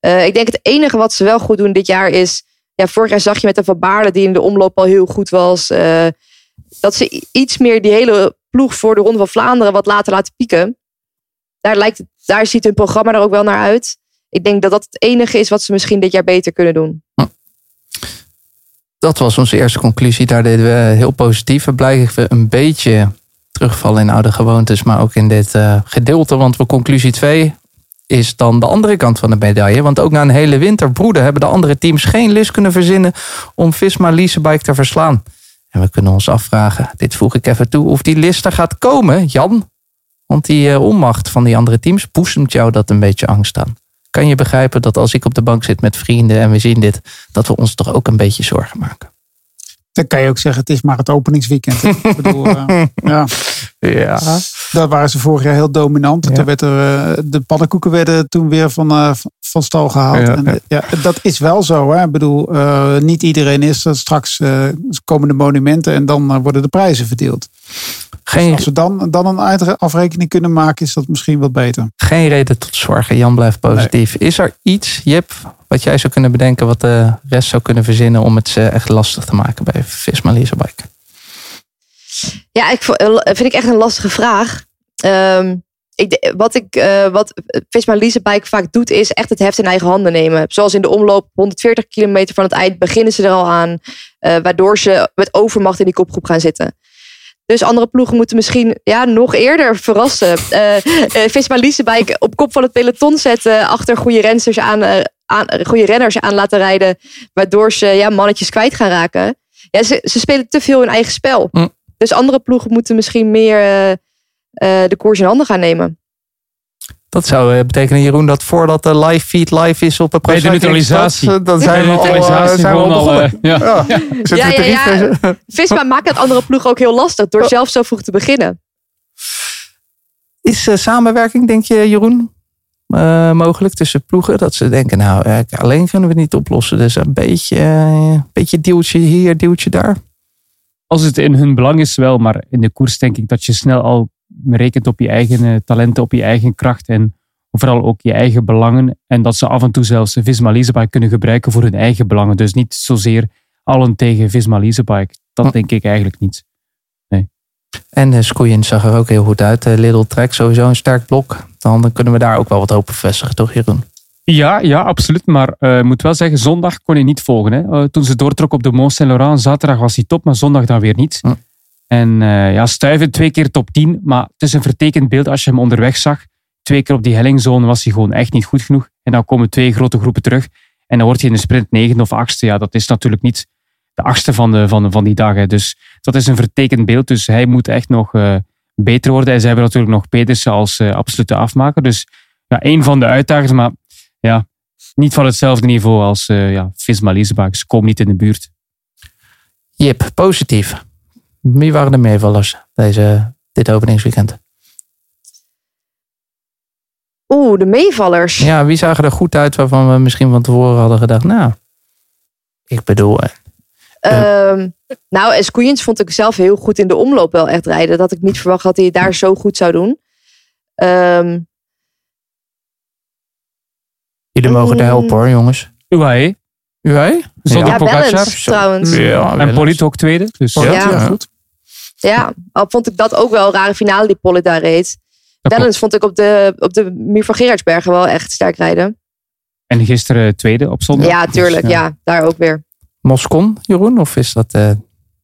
Eh, ik denk het enige wat ze wel goed doen dit jaar is... Ja, vorig jaar zag je met de Van Baarle die in de omloop al heel goed was. eh, dat ze iets meer die hele ploeg voor de Ronde van Vlaanderen wat laten laten pieken. Daar, lijkt het, daar ziet hun programma er ook wel naar uit. Ik denk dat dat het enige is wat ze misschien dit jaar beter kunnen doen. Dat was onze eerste conclusie. Daar deden we heel positief. We blijven een beetje terugvallen in oude gewoontes, maar ook in dit eh, gedeelte. Want voor conclusie 2 is dan de andere kant van de medaille. Want ook na een hele winter broeden hebben de andere teams geen list kunnen verzinnen om Visma Leasebike te verslaan. En we kunnen ons afvragen, dit voeg ik even toe, of die list er gaat komen, Jan. Want die eh, onmacht van die andere teams boezemt jou dat een beetje angst aan. Kan je begrijpen dat als ik op de bank zit met vrienden en we zien dit, dat we ons toch ook een beetje zorgen maken? Dan kan je ook zeggen, het is maar het openingsweekend. Ik bedoel, eh, ja. Ja. Daar waren ze vorig jaar heel dominant. Ja. Toen werd er, eh, de pannenkoeken werden toen weer van, eh, van stal gehaald. Ja, en, ja. dat is wel zo. Hè? Ik bedoel, niet iedereen is er. Straks komen de monumenten en dan worden de prijzen verdeeld. Geen, Als we dan, dan een afrekening kunnen maken, is dat misschien wat beter. geen reden tot zorgen. Jan blijft positief. Is er iets, Jip, wat jij zou kunnen bedenken, wat de rest zou kunnen verzinnen om het ze echt lastig te maken bij Visma Leasebike? Ja, ik eh, vind ik echt een lastige vraag. Ehm, ik, wat ik, eh, wat Visma Leasebike vaak doet, is echt het heft in eigen handen nemen. Zoals in de omloop 140 kilometer van het eind beginnen ze er al aan. eh, waardoor ze met overmacht in die kopgroep gaan zitten. Dus andere ploegen moeten misschien ja, nog eerder verrassen. Eh eh, Visma op kop van het peloton zetten. Achter goede, rensters aan, eh, aan, goede renners aan laten rijden. Waardoor ze ja, mannetjes kwijt gaan raken. Ja, ze, ze spelen te veel hun eigen spel. Hm. Dus andere ploegen moeten misschien meer de koers in handen gaan nemen. Dat zou eh, betekenen, Jeroen, dat voordat de live feed live is op een Bij de neutralisatie. Dan zijn de we al, eh, neutralisatie zijn we al gewoon al, begonnen. eh, ja. Ja. Zitten Ja? Visma maakt het andere ploegen ook heel lastig. Door zelf zo vroeg te beginnen. Is samenwerking, denk je, Jeroen, eh, mogelijk tussen ploegen? Dat ze denken, nou, alleen kunnen we het niet oplossen. Dus een beetje, een beetje deeltje hier, deeltje daar. Als het in hun belang is wel, maar in de koers denk ik dat je snel al rekent op je eigen eh, talenten, op je eigen kracht en vooral ook je eigen belangen. En dat ze af en toe zelfs Visma Leasebike kunnen gebruiken voor hun eigen belangen. Dus niet zozeer allen tegen Visma Leasebike. Dat Hm. denk ik eigenlijk niet. En de Skoeien zag er ook heel goed uit. Little Trek, sowieso een sterk blok. Dan kunnen we daar ook wel wat hoop op vestigen, toch Jeroen? Ja, ja, absoluut. Maar eh, ik moet wel zeggen, zondag kon hij niet volgen. Hè. Eh, toen ze doortrok op de Mont Saint-Laurent, zaterdag was hij top, maar zondag dan weer niet. Hm. En eh, ja, Stuyven twee keer top 10, maar het is een vertekend beeld als je hem onderweg zag. Twee keer op die hellingzone was hij gewoon echt niet goed genoeg. En dan komen twee grote groepen terug. En dan wordt hij in de sprint negende of achtste. Ja, dat is natuurlijk niet de achtste van, de, van, van die dag. Hè. Dus dat is een vertekend beeld. Dus hij moet echt nog eh, beter worden. En ze hebben natuurlijk nog Pedersen als eh, absolute afmaker. Dus ja, één van de uitdagers. Maar ja, niet van hetzelfde niveau als eh ja, Visma Leasebike. Ze komen niet in de buurt. Jip, positief. Wie waren de meevallers deze, dit openingsweekend? Oeh, de meevallers. Ja, wie zagen er goed uit waarvan we misschien van tevoren hadden gedacht, nou, ik bedoel, eh, Ehm, nou, Escouyens vond ik zelf heel goed in de omloop wel echt rijden. Dat ik niet verwacht had dat hij het daar zo goed zou doen. Ehm, jullie mogen er helpen hoor, jongens. UAE, UAE? zonder ja, Pogacar. Balance trouwens. Ja, En Polit ook tweede. Dus Ja, Ja. ja, goed. Ja, al vond ik dat ook wel een rare finale die Polly daar reed. Balance vond ik op de, op de muur van Gerardsbergen wel echt sterk rijden. En gisteren tweede op zondag. Ja, tuurlijk. Dus, ja. daar ook weer. Moscon, Jeroen? Of is dat... eh,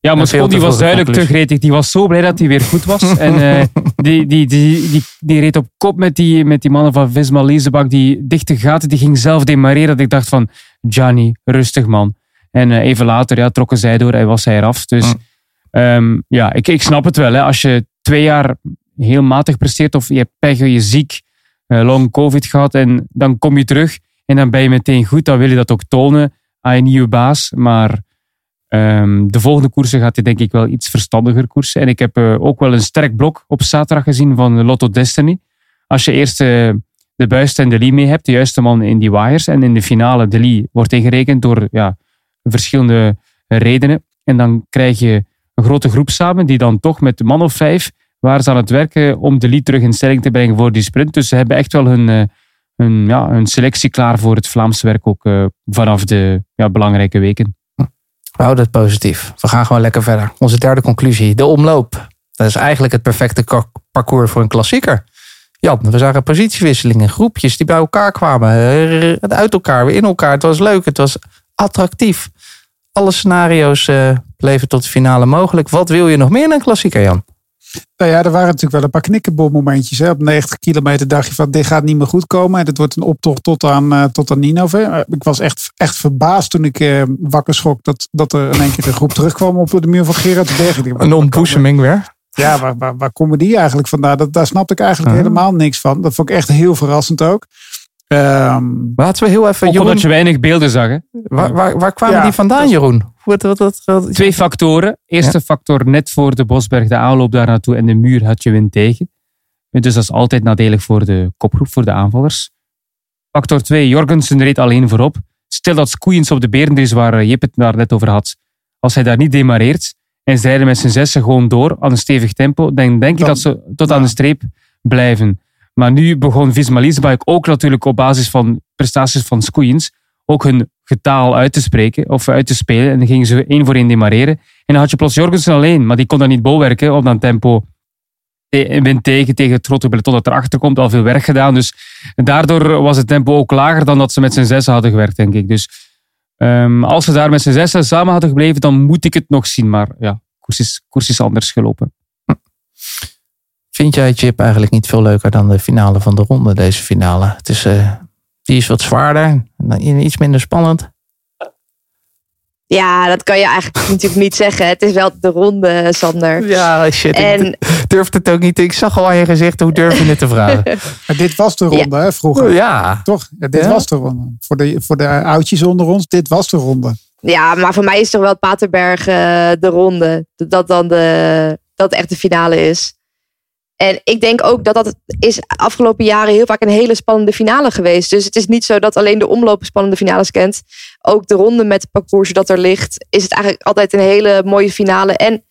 Ja, te die was duidelijk te conclusie. gretig. Die was zo blij dat hij weer goed was. en eh, die, die, die, die, die reed op kop met die, met die mannen van Visma Leasebak. Die dichte gaten, die ging zelf demareren. Dat ik dacht van, Gianni, rustig man. En eh, even later ja, trokken zij door en was hij eraf. Dus Mm. Ehm, ja, ik, ik snap het wel. Hè. Als je twee jaar heel matig presteert of je hebt pech, je ziek, eh, long covid gehad en dan kom je terug en dan ben je meteen goed, dan wil je dat ook tonen aan je nieuwe baas. Maar ehm, de volgende koersen gaat hij denk ik wel iets verstandiger koersen. En ik heb eh, ook wel een sterk blok op zaterdag gezien van Lotto Destiny. Als je eerst eh, de Buist en de Lee mee hebt, de juiste man in die wires. En in de finale de Lee wordt ingerekend door ja, verschillende redenen. En dan krijg je een grote groep samen die dan toch met de man of vijf waren aan het werken om de Lee terug in stelling te brengen voor die sprint. Dus ze hebben echt wel hun, eh, hun, ja, hun selectie klaar voor het Vlaamse werk ook eh, vanaf de ja, belangrijke weken. we houden het positief. We gaan gewoon lekker verder. Onze derde conclusie, de omloop. Dat is eigenlijk het perfecte parcours voor een klassieker. Jan, we zagen positiewisselingen, groepjes die bij elkaar kwamen. eh, Uit elkaar, weer in elkaar. Het was leuk, het was attractief. Alle scenario's eh, bleven tot de finale mogelijk. Wat wil je nog meer een klassieker, Jan? Nou ja, er waren natuurlijk wel een paar knikkenbolmomentjes. Hè. Op 90 kilometer dacht je van dit gaat niet meer goed komen. En het wordt een optocht tot aan, eh, tot aan Ninove. Eh, Ik was echt, echt verbaasd toen ik eh, wakker schrok dat, dat er in één keer een groep terugkwam op de muur van dacht, waar- Een ontboezeming weer. ja, waar, waar, waar komen die eigenlijk vandaan? Dat, daar snapte ik eigenlijk helemaal niks van. Dat vond ik echt heel verrassend ook. Ehm, Laten we heel even, Ook Jeroen, omdat je weinig beelden zag. Hè? waar, waar, waar kwamen Ja, die vandaan, Jeroen? Wat, wat, wat, wat- Twee factoren. Eerste factor, net voor de Bosberg, de aanloop daar naartoe en de muur had je wind tegen. Dus dat is altijd nadelig voor de kopgroep, voor de aanvallers. Factor 2, Jorgensen reed alleen voorop. Stel dat Skoeiens op de Berendries, waar eh, Jip het daar net over had, als hij daar niet demareert en ze rijden met z'n zessen gewoon door aan een stevig tempo, dan denk ik dat ze tot aan de streep blijven. Maar nu begon Visma Leasebike ook natuurlijk op basis van prestaties van Skoeiens ook hun getaal uit te spreken of uit te spelen. En dan gingen ze één voor één demareren. En dan had je plots Jorgensen alleen, maar die kon dat niet bolwerken op dat tempo. Te- Wind tegen, tegen het grote peloton dat erachter komt, al veel werk gedaan. Dus daardoor was het tempo ook lager dan dat ze met z'n zessen hadden gewerkt, denk ik. Dus ehm, als ze daar met z'n zessen samen hadden gebleven, dan moet ik het nog zien. Maar ja, koers is, koers is anders gelopen. Vind jij Chip eigenlijk niet veel leuker dan de finale van de ronde, deze finale? Het is, eh, die is wat zwaarder, en iets minder spannend. Ja, dat kan je eigenlijk natuurlijk niet zeggen. Het is wel de ronde, Sander. Ja, shit. En Ik durfde het ook niet. Ik zag al aan je gezicht, hoe durf je het te vragen? maar dit was de ronde, hè, vroeger. Ja, Toch? Ja, dit Ja? was de ronde. Voor de, voor de oudjes onder ons, dit was de ronde. ja, maar voor mij is toch wel het Paterberg eh, de ronde. Dat dat dan de, dat echt de finale is. En ik denk ook dat dat is afgelopen jaren heel vaak een hele spannende finale geweest. Dus het is niet zo dat alleen de omloop spannende finales kent. Ook de ronde met het parcours dat er ligt, is het eigenlijk altijd een hele mooie finale. En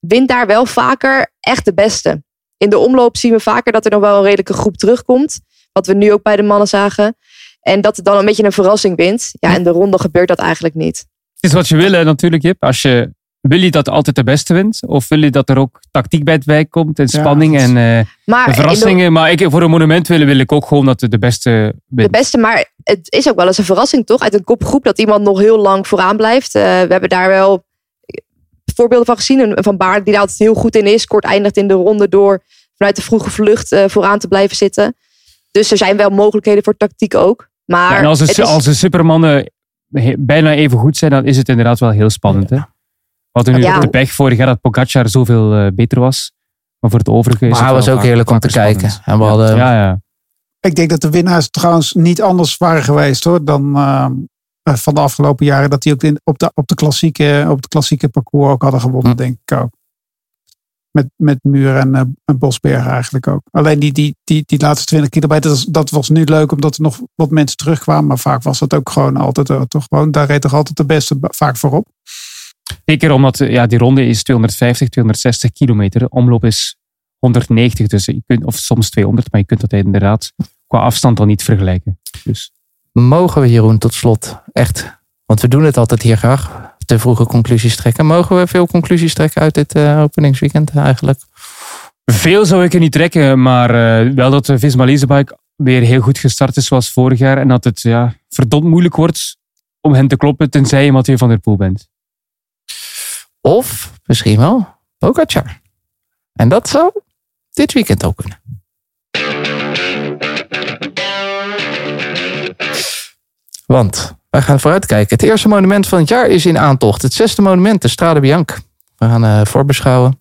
wint daar wel vaker echt de beste. In de omloop zien we vaker dat er nog wel een redelijke groep terugkomt. Wat we nu ook bij de mannen zagen. En dat het dan een beetje een verrassing wint. Ja, in de ronde gebeurt dat eigenlijk niet. Het is wat je wil natuurlijk, Jip. Als je, wil je dat altijd de beste wint? Of wil je dat er ook tactiek bij het wijk komt en Ja, spanning en eh, Maar de- verrassingen? Maar ik, voor een monument willen wil ik ook gewoon dat de, de beste de wint. beste, maar het is ook wel eens een verrassing, toch? Uit een kopgroep dat iemand nog heel lang vooraan blijft. Eh, we hebben daar wel voorbeelden van gezien. Een- Van Baard die daar altijd heel goed in is. Kort eindigt in de ronde door vanuit de vroege vlucht eh, vooraan te blijven zitten. Dus er zijn wel mogelijkheden voor tactiek ook. Maar Ja, en als de, het is- als de supermannen bijna even goed zijn, dan is het inderdaad wel heel spannend. Hè? We hadden nu Ja. ook de pech vorig jaar dat Pogacar zoveel eh, beter was. Maar voor het overige is maar het hij was ook heerlijk om te kijken. En we hadden, Ja, ja. Ik denk dat de winnaars trouwens niet anders waren geweest hoor, dan ehm, eh, van de afgelopen jaren. Dat die ook in, op, de, op, de klassieke, op het klassieke parcours ook hadden gewonnen, Hm. denk ik ook. Met, met Muur en, en Bosberg eigenlijk ook. Alleen die, die, die, die laatste 20 kilometer, dat, was- dat was nu leuk omdat er nog wat mensen terugkwamen. Maar vaak was dat ook gewoon altijd, toch gewoon, daar reed toch altijd de beste vaak voorop. Zeker omdat eh, ja, die ronde is 250, 260 kilometer. De omloop is 190, dus je kunt, of soms 200, maar je kunt dat inderdaad qua afstand dan niet vergelijken. Dus mogen we Jeroen tot slot echt, want we doen het altijd hier graag, te vroege conclusies trekken. Mogen we veel conclusies trekken uit dit eh, openingsweekend eigenlijk? veel zou ik er niet trekken, maar eh, wel dat de Visma Leasebike weer heel goed gestart is zoals vorig jaar. En dat het ja, verdomd moeilijk wordt om hen te kloppen, tenzij je Mathieu van der Poel bent. Of misschien wel Pogacar. En dat zou dit weekend ook kunnen. Want wij gaan vooruitkijken. Het eerste monument van het jaar is in aantocht. Het zesde monument, de Strade Bianca. We gaan eh, voorbeschouwen.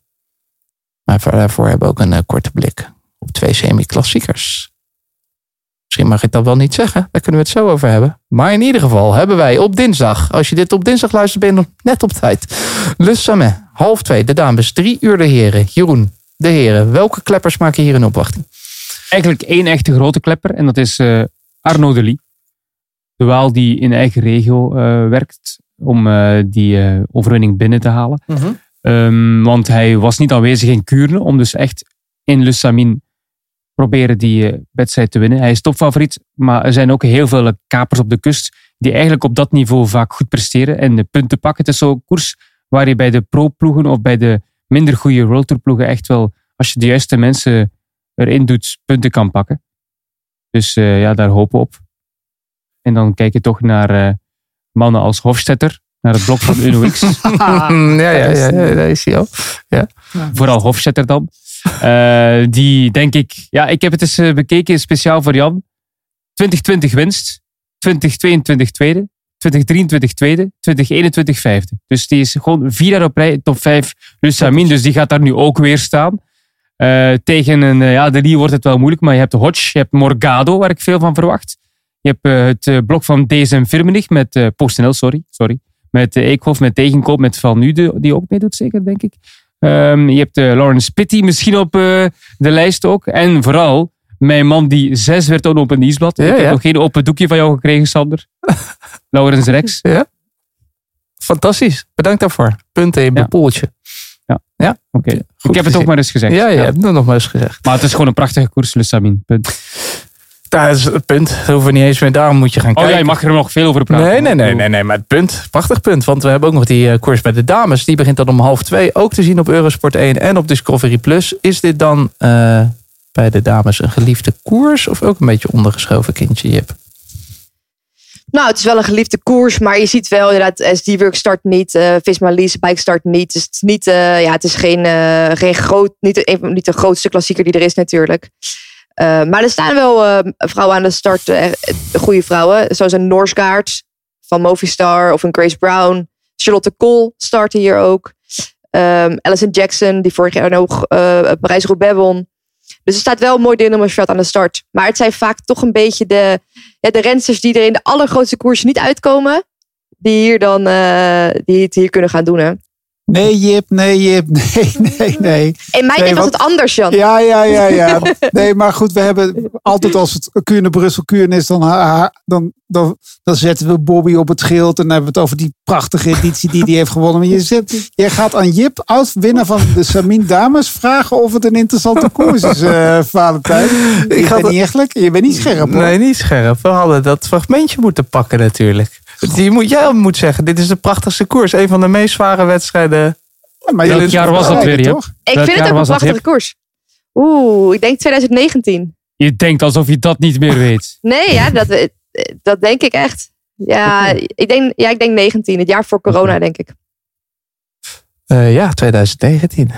Maar voor- daarvoor hebben we ook een eh, korte blik op twee semi-klassiekers. Misschien mag ik dat wel niet zeggen. Daar kunnen we het zo over hebben. Maar in ieder geval hebben wij op dinsdag, als je dit op dinsdag luistert, ben je net op tijd. Le Samet, half twee, de dames, drie uur de heren. Jeroen, de heren, welke kleppers maken hier een opwachting? Eigenlijk één echte grote klepper en dat is eh Arnaud Delis. De Waal die in eigen regio eh, werkt om eh, die overwinning binnen te halen. Ehm, want hij was niet aanwezig in Kuurne om dus echt in Le Samin proberen die eh, wedstrijd te winnen. Hij is topfavoriet, maar er zijn ook heel veel kapers op de kust die eigenlijk op dat niveau vaak goed presteren en de punten pakken. Het is zo'n koers waar je bij de pro-ploegen of bij de minder goede World Tour ploegen echt wel, als je de juiste mensen erin doet, punten kan pakken. Dus eh, ja, daar hopen we op. En dan kijk je toch naar eh, mannen als Hofstetter, naar het blok van UNOX. ja, ja, ja, ja, daar is hij al. Vooral Hofstetter dan. Eh, die denk ik, ja, ik heb het eens eh, bekeken speciaal voor Jan. 2020 winst, 2022 tweede, 2023 tweede, 2021 vijfde. Dus die is gewoon vier jaar op rij top 5 Lusamin. Dus die gaat daar nu ook weer staan. Eh, tegen een, ja, de Lee wordt het wel moeilijk, maar je hebt Hodge, je hebt Morgado, waar ik veel van verwacht. Je hebt het blok van DSM Firmenich met PostNL, sorry, sorry. Met Eekhoff, met Tegenkoop, met Van Nude, die ook meedoet zeker, denk ik. Ehm, je hebt eh, Lawrence Pitty misschien op eh, de lijst ook. En vooral mijn man die zes werd op een nieuwsblad. Ja, ik heb ja. nog geen open doekje van jou gekregen, Sander. Laurens Rex. Fantastisch. Bedankt daarvoor. Punten in mijn Ja. poeltje. Oké. Ik heb het ook maar eens gezegd. Ja, je Ja. hebt het nog maar eens gezegd. Maar het is gewoon een prachtige koers, Le Samin. Punt. Daar is het punt. Dat hoeven we niet eens meer. Daarom moet je gaan Oh kijken. ja, je mag er nog veel over praten. Nee, nee, nee, nee, nee, maar het punt, prachtig punt. Want we hebben ook nog die eh, koers bij de dames. Die begint dan om half twee. Ook te zien op Eurosport 1 en op Discovery Plus. Is dit dan eh, bij de dames een geliefde koers? Of ook een beetje ondergeschoven kindje, Jip? Nou, het is wel een geliefde koers, maar je ziet wel inderdaad, SD-Work start niet, eh Visma Lease Bike start niet. Dus het is niet, eh, ja, het is geen, eh, geen groot, niet, de- een van- niet de grootste klassieker die er is natuurlijk. Eh, maar er staan wel eh, vrouwen aan de start, eh, goede vrouwen, zoals een Norsgaard van Movistar of een Grace Brown. Charlotte Kool startte hier ook. Ehm Alison Jackson, die vorig jaar nog Parijs-Roubaix won. Dus er staat wel een mooi deelnemersveld aan de start. Maar het zijn vaak toch een beetje de, ja, de rensters die er in de allergrootste koers niet uitkomen. Die hier dan die het hier kunnen gaan doen. Hè. Nee, Jip, nee, Jip, nee, nee, nee. In mijn Nee, was wat- het anders, Jan. Ja, ja, ja, ja. Nee, maar goed, we hebben altijd als het Kuurne Brussel Kuurne is, dan, dan, dan, dan zetten we Bobby op het schild. En dan hebben we het over die prachtige editie die hij heeft gewonnen. Maar je, zet, je gaat aan Jip, oud-winnaar van de Samin Dames, vragen of het een interessante koers is, eh Valentijn. Je Ik bent niet echt lekker. Je bent niet scherp. hoor. Nee, niet scherp. We hadden dat fragmentje moeten pakken natuurlijk. Die moet, jij moet zeggen, dit is de prachtigste koers. Een van de meest zware wedstrijden. Ja, maar Welk jaar was dat weer, toch? Ik Welk vind het ook een prachtige koers. Oeh, ik denk 2019. Je denkt alsof je dat niet meer weet. Nee, ja, dat, eh, dat denk ik echt. Ja, ik denk, ja, ik denk 19. Het jaar voor corona, denk ik. Eh, ja, 2019.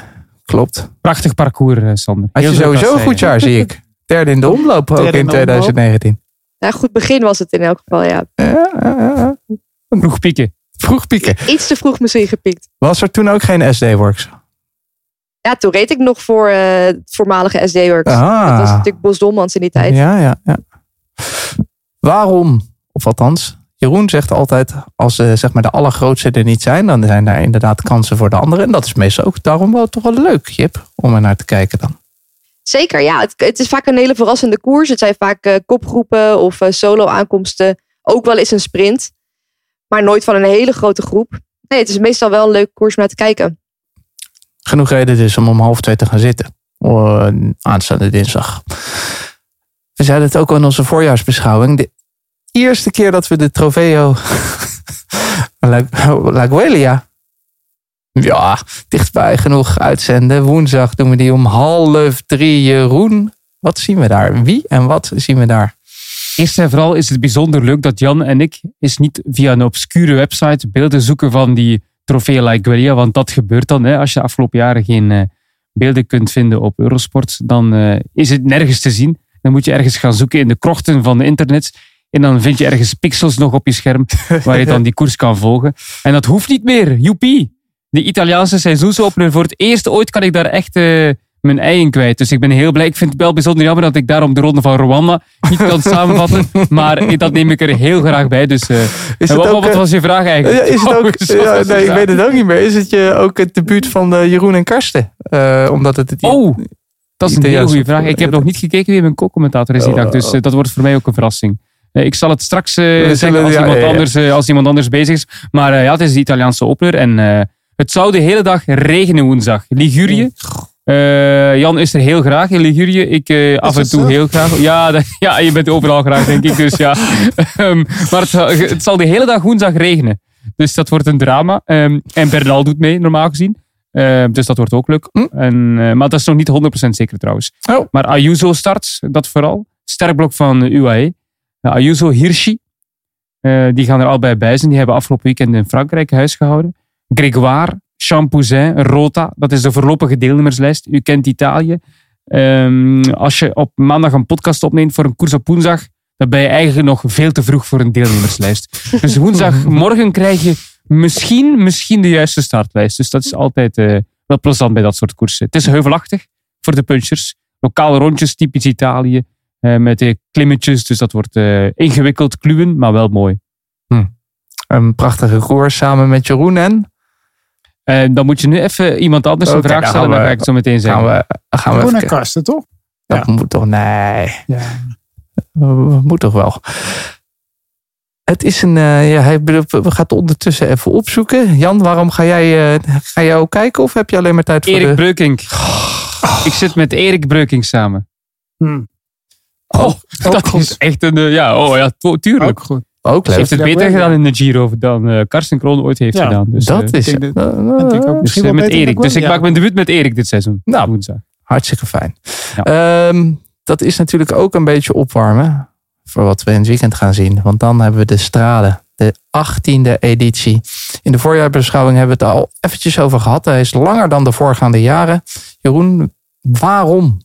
Klopt. Prachtig parcours, eh, Sander. Had je sowieso een goed jaar, zie ik. Derde in de omloop ook Derde in in de omloop. 2019. Ja, goed begin was het in elk geval, ja. Vroeg pieken. Vroeg pieken. Iets te vroeg misschien gepiekt. Was er toen ook geen SD-works? Ja, toen reed ik nog voor eh, het voormalige SD-Works. Ah. Dat was natuurlijk Bos Dolmans in die tijd. Ja, ja, ja. Waarom, of althans, Jeroen zegt altijd, als zeg maar de allergrootste er niet zijn, dan zijn daar inderdaad kansen voor de anderen. En dat is meestal ook daarom wel toch wel leuk, Jip, om er naar te kijken dan. Zeker, ja. Het, het is vaak een hele verrassende koers. Het zijn vaak eh, kopgroepen of eh, solo-aankomsten. Ook wel eens een sprint. Maar nooit van een hele grote groep. Nee, het is meestal wel een leuke koers om naar te kijken. Genoeg reden dus om om half twee te gaan zitten. Oh, aanstaande dinsdag. We zeiden het ook al in onze voorjaarsbeschouwing. De eerste keer dat we de Trofeo La, La Guelia ja, dichtbij genoeg uitzenden. Woensdag doen we die om half drie. Jeroen, wat zien we daar? Wie en wat zien we daar? Eerst en vooral is het bijzonder leuk dat Jan en ik is niet via een obscure website beelden zoeken van die trofee like Guelia, want dat gebeurt dan. Hè. Als je de afgelopen jaren geen eh, beelden kunt vinden op Eurosport, dan eh, is het nergens te zien. Dan moet je ergens gaan zoeken in de krochten van de internet. En dan vind je ergens pixels nog op je scherm waar je dan die koers kan volgen. En dat hoeft niet meer. Joepie! De Italiaanse seizoensopener. Voor het eerst ooit kan ik daar echt eh, mijn ei in kwijt. Dus ik ben heel blij. Ik vind het wel bijzonder jammer dat ik daarom de ronde van Rwanda niet kan samenvatten. Maar dat neem ik er heel graag bij. Dus eh, Is wat, ook, wat eh, was je vraag eigenlijk? Ja, is het Oh, ook, ja, nee, ik weet het ook niet meer. Is het je ook het debuut van Jeroen en Karsten? Omdat het het Oh, dat is een Italiaanse- goede vraag. Ik heb nog niet gekeken wie mijn co-commentator is die dag. Dus eh, dat wordt voor mij ook een verrassing. Ik zal het straks zullen- zeggen als, ja, iemand ja, ja. Anders, als iemand anders bezig is. Maar ja, het is de Italiaanse opener. En het zou de hele dag regenen woensdag. Ligurië. Eh, Jan is er heel graag in Ligurië. Ik eh, af en toe zo? heel graag. Ja, dat- ja, je bent overal graag, denk ik. Dus ja. Ehm, maar het, zal- het zal de hele dag woensdag regenen. Dus dat wordt een drama. Ehm, en Bernal doet mee, normaal gezien. Ehm, dus dat wordt ook leuk. En, eh, maar dat is nog niet 100% zeker trouwens. Oh. Maar Ayuso start, dat vooral. Sterkblok van UAE. Ayuso, Hirschi. die gaan er allebei bij zijn. Die hebben afgelopen weekend in Frankrijk huis gehouden. Grégoire, Champouzin, Rota. Dat is de voorlopige deelnemerslijst. U kent Italië. Ehm, als je op maandag een podcast opneemt voor een koers op woensdag, dan ben je eigenlijk nog veel te vroeg voor een deelnemerslijst. dus woensdagmorgen krijg je misschien, misschien de juiste startlijst. Dus dat is altijd eh, wel plezant bij dat soort koersen. Het is heuvelachtig voor de punchers. Lokale rondjes, typisch Italië. eh, met de klimmetjes. Dus dat wordt eh, ingewikkeld kluwen, maar wel mooi. Een prachtige koers samen met Jeroen en... Eh, dan moet je nu even iemand anders een Oké, vraag dan stellen. gaan Dan ga ik het zo meteen Gaan zeggen. we, gaan we Groen even en Karsten, toch? Dat moet toch, nee. Ja. Dat moet toch wel. Het is een, eh, ja, hij we gaan het ondertussen even opzoeken. Jan, waarom ga jij, eh, ga jij ook kijken of heb je alleen maar tijd voor Erik de... Breukink. Ik zit met Erik Breukink samen. Hm. Oh, ook dat goed. is echt een... Ja, oh ja, tuurlijk. Ook goed. Ook Ze leuk. heeft het beter gedaan in de Giro dan eh Karsten Kroon ooit heeft Ja, gedaan. Dus, dat eh, is ik denk eh, dat- ik ook. dus, Misschien wel met Erik. Dus ik maak mijn debuut met Erik dit seizoen. Nou. Woensdag. hartstikke fijn. Ja. Ehm, dat is natuurlijk ook een beetje opwarmen voor wat we in het weekend gaan zien. Want dan hebben we de Strade, de 18e editie. In de voorjaarbeschouwing hebben we het er al eventjes over gehad. Hij is langer dan de voorgaande jaren. Jeroen, waarom?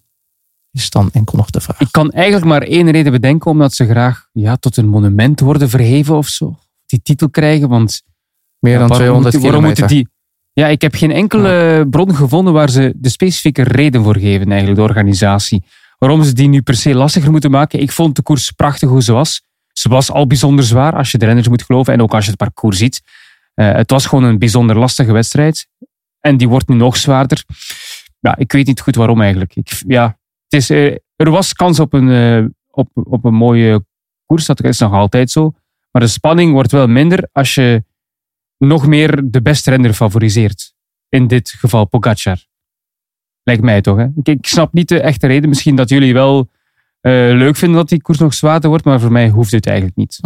Is dan enkel nog de vraag. Ik kan eigenlijk maar één reden bedenken, omdat ze graag ja, tot een monument worden verheven of zo. Die titel krijgen, want Meer dan Ja, waarom 200 moeten- waarom kilometer. moeten die... Ja, ik heb geen enkele bron gevonden waar ze de specifieke reden voor geven, eigenlijk, de organisatie. Waarom ze die nu per se lastiger moeten maken. Ik vond de koers prachtig hoe ze was. Ze was al bijzonder zwaar, als je de renners moet geloven. En ook als je het parcours ziet. Eh, het was gewoon een bijzonder lastige wedstrijd. En die wordt nu nog zwaarder. Ja, ik weet niet goed waarom eigenlijk. Ik, ja, is, eh, er was kans op een, eh, op, op een mooie koers. Dat is nog altijd zo. Maar de spanning wordt wel minder als je nog meer de beste renner favoriseert. In dit geval Pogacar. Lijkt mij toch. Hè? Ik, ik snap niet de echte reden. Misschien dat jullie wel eh, leuk vinden dat die koers nog zwaarder wordt. Maar voor mij hoeft het eigenlijk niet.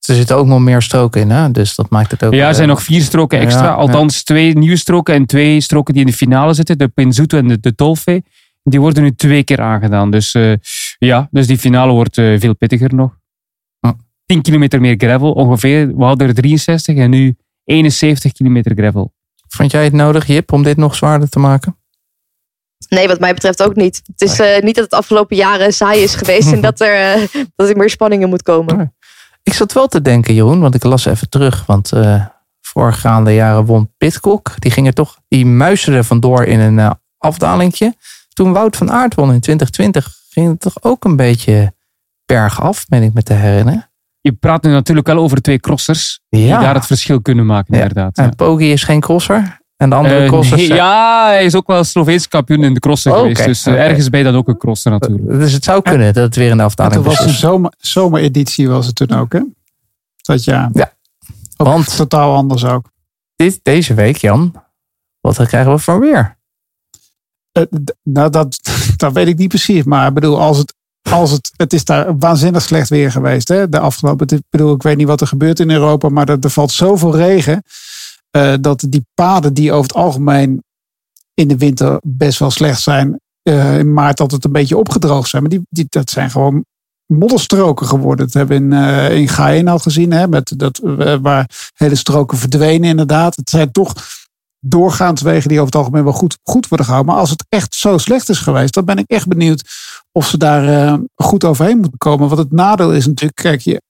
Er zitten ook nog meer stroken in, hè? dus dat maakt het ook... Ja, er zijn nog vier stroken extra. ja. Althans, twee nieuwe stroken en twee stroken die in de finale zitten. De Pinzuto en de, de Tolfe. Die worden nu twee keer aangedaan. Dus eh, ja, dus die finale wordt eh, veel pittiger nog. Ja. 10 kilometer meer gravel ongeveer. We hadden er 63 en nu 71 kilometer gravel. Vond jij het nodig, Jip, om dit nog zwaarder te maken? Nee, wat mij betreft ook niet. Het is eh, niet dat het afgelopen jaren saai is geweest en dat er, dat er meer spanningen moet komen. Nee. Ik zat wel te denken, Jeroen, want ik las even terug. Want eh voorgaande jaren won Pitcock. Die ging er toch, die muisde er vandoor in een afdalingje. Toen Wout van Aert won in 2020, ging het toch ook een beetje bergaf, meen ik me te herinneren. Je praat nu natuurlijk wel over twee crossers. Die Ja. daar het verschil kunnen maken, Ja. inderdaad. Ja. En Poggi is geen crosser. En de andere Eh, crossers... nee, zijn- ja, hij is ook wel Sloveens kampioen in de crosser Oh, geweest. Dus eh, Oké. ergens ben je dan ook een crosser natuurlijk. Dus het zou kunnen dat het weer in de En afdaling toen was een zomer, zomereditie was het toen ook, hè? Dat ja. Ja. Ook Want- totaal anders ook. Dit, deze week, Jan, wat krijgen we voor weer? Eh, nou, dat, dat weet ik niet precies. Maar ik bedoel, als het, als het, het is daar waanzinnig slecht weer geweest. Hè? De afgelopen, ik bedoel, ik weet niet wat er gebeurt in Europa. Maar er, er valt zoveel regen. eh, dat die paden die over het algemeen in de winter best wel slecht zijn. eh, in maart altijd een beetje opgedroogd zijn. Maar die, die, dat zijn gewoon modderstroken geworden. Dat hebben we in, in Gaen al gezien. Hè? Met dat, waar hele stroken verdwenen inderdaad. Het zijn toch doorgaans wegen die over het algemeen wel goed, goed worden gehouden. Maar als het echt zo slecht is geweest, dan ben ik echt benieuwd of ze daar eh, goed overheen moeten komen. Want het nadeel is natuurlijk, kijk je,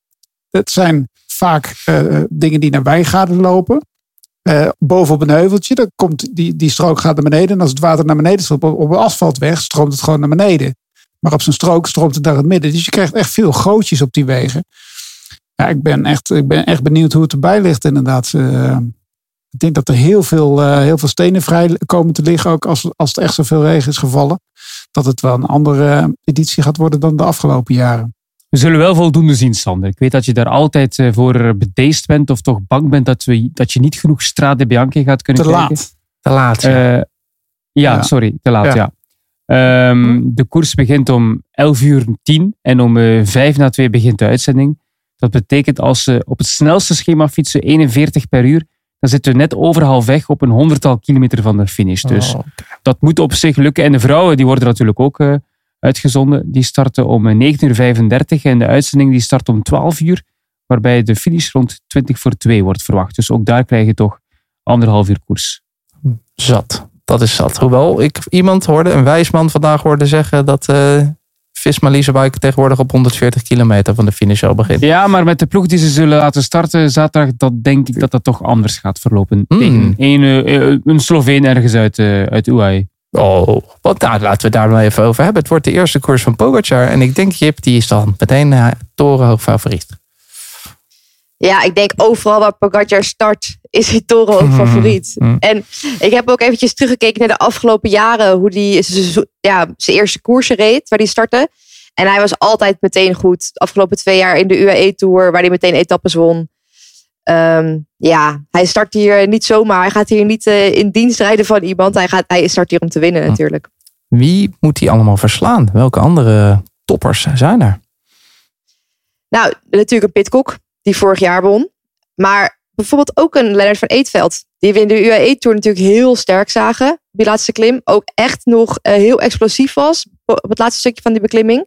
het zijn vaak eh, dingen die naar wijngaarden lopen. Eh, bovenop een heuveltje, dan komt die, die strook gaat naar beneden. En als het water naar beneden stroomt op, op een asfaltweg, stroomt het gewoon naar beneden. Maar op zijn strook stroomt het naar het midden. Dus je krijgt echt veel gootjes op die wegen. Ja, ik ben echt, ik ben echt benieuwd hoe het erbij ligt inderdaad. Ik denk dat er heel veel, eh, heel veel stenen vrij komen te liggen. Ook als, als het echt zoveel regen is gevallen. Dat het wel een andere eh, editie gaat worden dan de afgelopen jaren. We zullen wel voldoende zien, Sander. Ik weet dat je daar altijd eh, voor bedeesd bent of toch bang bent dat, we, dat je niet genoeg Strade Bianchi gaat kunnen Te kijken. laat. Te laat. ja. Eh, ja, Ja. sorry, te laat, Ja. ja. Ehm, de koers begint om 11 uur 10 en om eh 5 na 2 begint de uitzending. Dat betekent als ze op het snelste schema fietsen 41 per uur, dan zitten we net over halfweg op een honderdtal kilometer van de finish. Dus Oh, dat moet op zich lukken. En de vrouwen die worden natuurlijk ook eh, uitgezonden. Die starten om eh, 19.35 uur en de uitzending die start om 12 uur. Waarbij de finish rond 20 voor 2 wordt verwacht. Dus ook daar krijg je toch anderhalf uur koers. Zat. Dat is zat. Hoewel ik iemand hoorde, een wijsman vandaag hoorde zeggen dat eh Visma Leasebike tegenwoordig op 140 kilometer van de finish al begint. Ja, maar met de ploeg die ze zullen laten starten zaterdag, dat denk ik dat dat toch anders gaat verlopen. Hmm. Tegen een, eh, een Sloveen ergens uit, eh uit UAE. Oh, want nou, laten we daar maar even over hebben. Het wordt de eerste koers van Pogacar. En ik denk, Jip, die is dan meteen uh, torenhoog favoriet. Ja, ik denk overal waar Pogacar start, is hij torenhoog Mhm. favoriet. Mhm. En ik heb ook eventjes teruggekeken naar de afgelopen jaren, hoe hij ja, zijn eerste koersen reed, waar hij startte. En hij was altijd meteen goed. De afgelopen twee jaar in de UAE-tour, waar hij meteen etappes won. Ehm, ja, hij start hier niet zomaar. Hij gaat hier niet eh, in dienst rijden van iemand. Hij, gaat, hij start hier om te winnen natuurlijk. Wie moet hij allemaal verslaan? Welke andere toppers zijn er? Nou, natuurlijk een Pitcock, die vorig jaar won. Maar bijvoorbeeld ook een Lennart van Eetveld. Die we in de UAE-tour natuurlijk heel sterk zagen. op Die laatste klim. Ook echt nog eh, heel explosief was. Op het laatste stukje van die beklimming.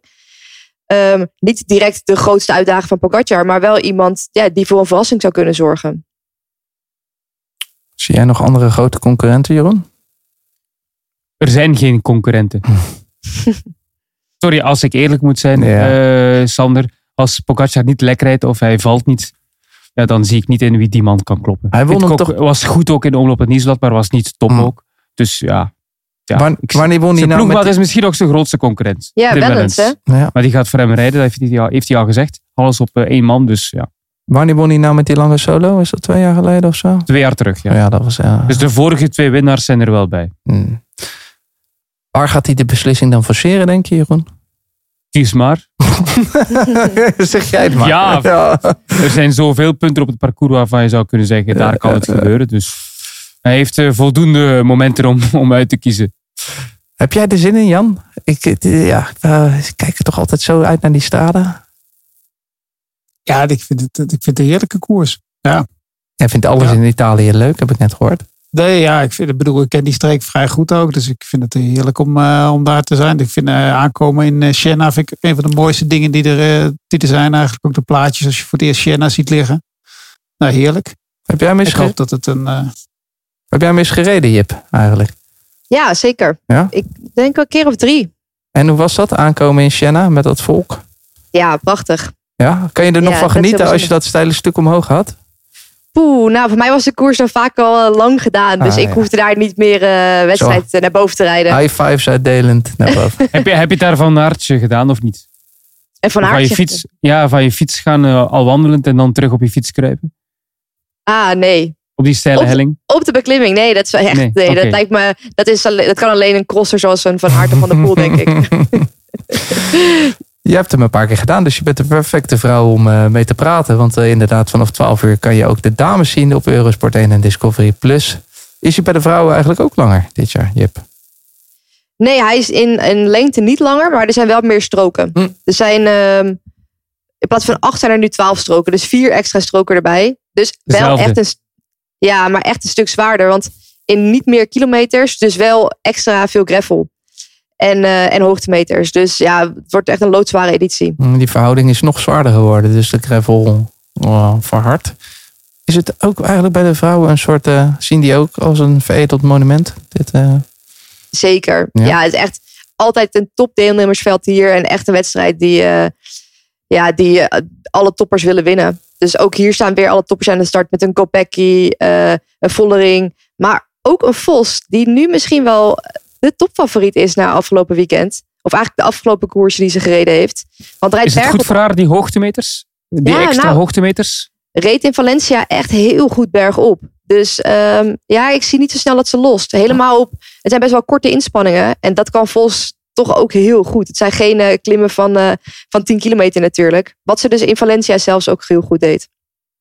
Ehm, niet direct de grootste uitdaging van Pogacar. Maar wel iemand ja, die voor een verrassing zou kunnen zorgen. Zie jij nog andere grote concurrenten, Jeroen? Er zijn geen concurrenten. Sorry, als ik eerlijk moet zijn, Ja. eh, Sander. Als Pogacar niet lek rijdt of hij valt niet, ja, dan zie ik niet in wie die man kan kloppen. Hij won hem Pitcock toch- was goed ook in de omloop het Nieuwsblad, maar was niet top Hmm. ook. Dus ja. ja wanneer won hij zijn nou ploegmaat met- is misschien ook zijn grootste concurrent. Ja, Tim Wellens, hè? Ja. Maar die gaat voor hem rijden, dat heeft hij, al- heeft hij al gezegd. Alles op eh, één man, dus ja. Wanneer won hij nou met die lange solo? Is dat twee jaar geleden of zo? Twee jaar terug, ja. Ja, dat was... eh, Dus de vorige twee winnaars zijn er wel bij. hmm. Waar gaat hij de beslissing dan forceren, denk je, Jeroen? Kies maar. zeg jij het maar. Ja. ja. Er zijn zoveel punten op het parcours waarvan je zou kunnen zeggen, daar kan het gebeuren. Dus hij heeft eh, voldoende momenten om, om uit te kiezen. Heb jij er zin in, Jan? Ik, eh, ja, eh, ik kijk er toch altijd zo uit naar die straden. Ja, ik vind het, ik vind het een heerlijke koers. Ja. Jij vindt alles Ja. in Italië leuk, heb ik net gehoord. Nee, ja, ik, vind, ik bedoel, ik ken die streek vrij goed ook. Dus ik vind het heerlijk om, eh, om daar te zijn. Ik vind eh, aankomen in eh, Siena vind ik een van de mooiste dingen die er, eh, die er zijn. Eigenlijk ook de plaatjes als je voor het eerst Siena ziet liggen. Nou, heerlijk. Heb jij mis, Ik hoop dat het een... eh, heb jij mis gereden, Jip, eigenlijk? Ja, zeker. Ja? Ik denk een keer of drie. En hoe was dat, aankomen in Siena met dat volk? Ja, prachtig. Ja? Kan je er nog Ja, van genieten als je dat steile stuk omhoog had? Poeh, nou voor mij was de koers dan vaak al eh, lang gedaan. Dus Ah, ik ja. hoefde daar niet meer eh, wedstrijd eh, naar boven te rijden. High fives uitdelend naar boven. heb, je, heb je het daar van Aertje gedaan of niet? En van van je fiets, ja, van je fiets gaan al wandelend en dan terug op je fiets kruipen? Ah, nee. Op die steile Op- helling? Op de beklimming, nee, dat is echt. Nee, dat lijkt me. Dat, is, dat kan alleen een crosser zoals een Van Aert of van de Poel, denk ik. Je hebt hem een paar keer gedaan, dus je bent de perfecte vrouw om eh, mee te praten. Want eh, inderdaad, vanaf 12 uur kan je ook de dames zien op Eurosport 1 en Discovery Plus. Is hij bij de vrouwen eigenlijk ook langer dit jaar, Jip? Nee, hij is in, in lengte niet langer, maar er zijn wel meer stroken. Hm. Er zijn. ehm, in plaats van acht zijn er nu twaalf stroken, dus vier extra stroken erbij. Dus wel echt een. Ja, maar echt een stuk zwaarder, want in niet meer kilometers, dus wel extra veel gravel. En, eh, en hoogtemeters. Dus ja, het wordt echt een loodzware editie. Mm, Die verhouding is nog zwaarder geworden, dus de gravel oh, verhard. Is het ook eigenlijk bij de vrouwen een soort, eh, zien die ook als een veredeld monument? Dit, eh, Zeker. Ja. Ja. het is echt altijd een top deelnemersveld hier. En echt een wedstrijd die, ja, die alle toppers willen winnen. Dus ook hier staan weer alle toppers aan de start met een Kopecky, een Vollering. Maar ook een Vos, die nu misschien wel de topfavoriet is na afgelopen weekend. Of eigenlijk de afgelopen koersen die ze gereden heeft. Want rijdt Is het goed voor haar, die hoogtemeters? Die Ja, extra nou. hoogtemeters? reed in Valencia echt heel goed bergop. Dus ehm, ja, ik zie niet zo snel dat ze lost. Helemaal op. Het zijn best wel korte inspanningen. En dat kan Vos toch ook heel goed. Het zijn geen eh, klimmen van, eh, van 10 kilometer natuurlijk. Wat ze dus in Valencia zelfs ook heel goed deed.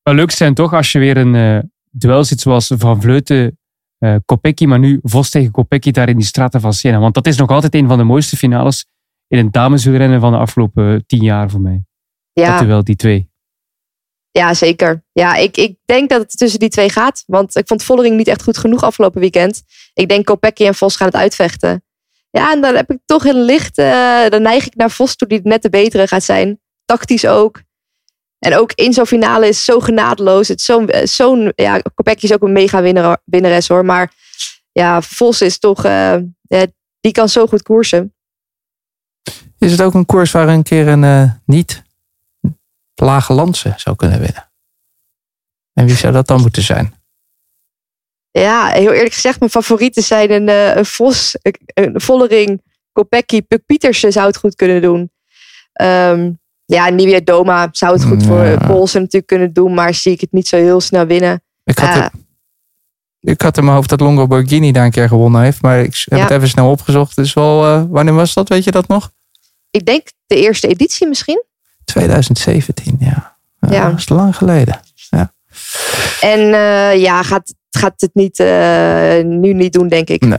Wel leuk zijn toch als je weer een eh, duel ziet zoals Van Vleuten, eh Kopecky, maar nu Vos tegen Kopecky daar in die straten van Siena. Want dat is nog altijd een van de mooiste finales in een dameswielrennen van de afgelopen tien jaar voor mij. Dat Ja, die twee. ja zeker. Ja, ik, ik denk dat het tussen die twee gaat. Want ik vond Vollering niet echt goed genoeg afgelopen weekend. Ik denk Kopecky en Vos gaan het uitvechten. Ja, en dan heb ik toch een licht... eh, dan neig ik naar Vos toe die net de betere gaat zijn. Tactisch ook. En ook in zo'n finale is zo genadeloos. Het zo'n, eh, zo'n ja, Kopecky is ook een mega winnaar, winnares hoor. Maar ja, Vos is toch, eh, ja, die kan zo goed koersen. is het ook een koers waar een keer een eh, niet lage landse zou kunnen winnen? En wie zou dat dan moeten zijn? Ja, heel eerlijk gezegd, mijn favorieten zijn een, een Vos, een, een Vollering, Kopecky, Puk Pietersen zou het goed kunnen doen. Ehm ja, Nivea Doma zou het goed voor Ja. eh, Polsen natuurlijk kunnen doen, maar zie ik het niet zo heel snel winnen. Ik had, Ja. het- ik had in mijn hoofd dat Longo Borghini daar een keer gewonnen heeft. Maar ik heb Ja. het even snel opgezocht. Dus wel, eh, wanneer was dat? Weet je dat nog? Ik denk de eerste editie misschien. 2017, ja. Ja, Ja. Dat is lang geleden. En eh, ja, gaat, gaat het niet, eh, nu niet doen, denk ik. Nee.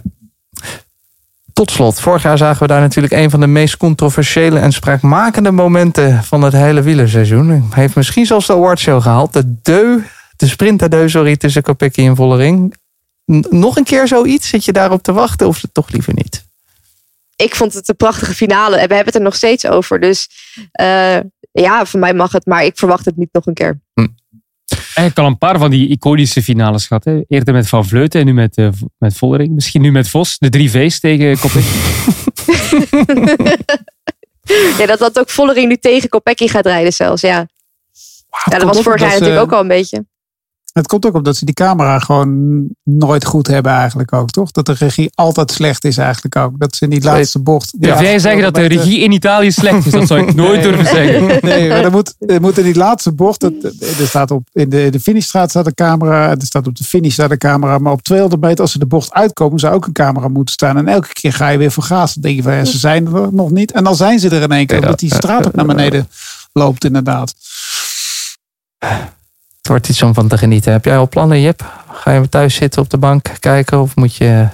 Tot slot, vorig jaar zagen we daar natuurlijk een van de meest controversiële en spraakmakende momenten van het hele wielerseizoen. Hij heeft misschien zelfs de awardshow gehaald. De deu, de sprinterdeu, sorry, tussen Kopecky en Vollering. Nog een keer zoiets? Zit je daarop te wachten of toch liever niet? Ik vond het een prachtige finale. En we hebben het er nog steeds over. Dus eh, ja, voor mij mag het. Maar ik verwacht het niet nog een keer. Eigenlijk al een paar van die iconische finales gehad. Hè. Eerder met Van Vleuten en nu met, eh, met Vollering. Misschien nu met Vos. De drie V's tegen Kopecky. Ja, dat dat ook Vollering nu tegen Kopecky gaat rijden zelfs. Ja, ja dat was vorig jaar natuurlijk ook al een beetje. Het komt ook omdat ze die camera gewoon nooit goed hebben eigenlijk ook, toch? Dat de regie altijd slecht is eigenlijk ook. Dat ze in die laatste bocht... die jij zeggen dat de regie in Italië slecht is? Dat zou ik nooit durven zeggen. Nee, maar er moet, er moet in die laatste bocht. dat- Er staat op, in de, de finishstraat staat een camera. Er staat op de finish staat een camera. Maar op 200 meter, als ze de bocht uitkomen, zou ook een camera moeten staan. En elke keer ga je weer vergazen. Dan denk je van, ja, ze zijn er nog niet. En dan zijn ze er in één keer. Ja, Omdat die straat ook naar beneden loopt, inderdaad. Het wordt iets om van te genieten. Heb jij al plannen, Jip? Ga je thuis zitten op de bank kijken of moet je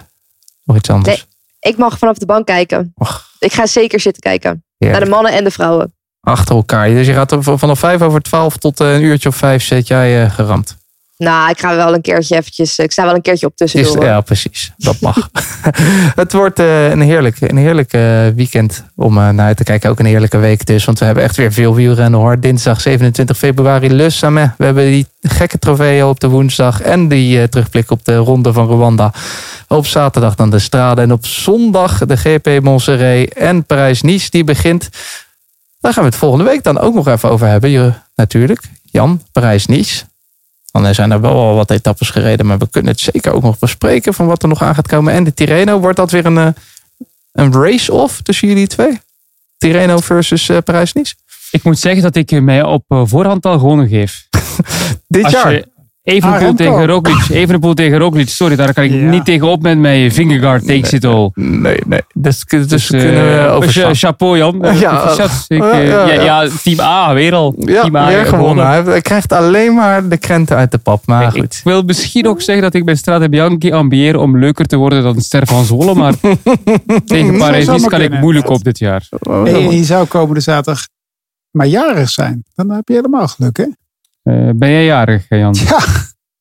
nog iets anders? Ik mag vanaf de bank kijken. Och. Ik ga zeker zitten kijken. Heerlijk. Naar de mannen en de vrouwen. Achter elkaar. Dus je gaat van- vanaf vijf over twaalf tot eh, een uurtje of vijf zit jij eh, geramd. Nou, ik ga wel een keertje eventjes. Ik sta wel een keertje op tussendoor. ja, precies. Dat mag. het wordt eh, een heerlijk, een heerlijk eh, weekend om eh, naar te kijken. Ook een heerlijke week dus. Want we hebben echt weer veel wielrennen hoor. Dinsdag 27 februari Le Samet. We hebben die gekke trofeeën op de woensdag. En die eh, terugblik op de ronde van Rwanda. Op zaterdag dan de Strade. En op zondag de GP Montserrat en Parijs-Nice. Die begint. Daar gaan we het volgende week dan ook nog even over hebben. Je, natuurlijk. Jan, Parijs-Nice. Dan zijn er wel al wat etappes gereden, maar we kunnen het zeker ook nog bespreken van wat er nog aan gaat komen. En de Tirreno, wordt dat weer een, eh, een race-off tussen jullie twee? Tirreno versus eh, Parijs-Nice? Ik moet zeggen dat ik mij op eh, voorhand al gewonnen geef. Dit Als jaar? je Evenepoel Ah, tegen Roglic. Evenepoel tegen Roglic. Sorry, daar kan ik Ja. niet tegen op met mijn fingerguard takes it all. Nee, nee. Dus, dus, Dus, kunnen we eh, cha- Chapeau Jan. Eh, Ja. Ik, Ja, eh, ja, ja, ja. ja, team A weer al. Ja, team A weer gewonnen. Hij, hij krijgt alleen maar de krenten uit de pap. Maar Ik goed. wil misschien ook zeggen dat ik bij Strade Bianchi ambieer om leuker te worden dan Ster van Zwolle. Maar tegen Parijs kan ik moeilijk op dit jaar. En je zou komende zaterdag maar jarig zijn. Dan heb je helemaal geluk, hè? Eh, ben jij jarig, eh, Jan? Ja,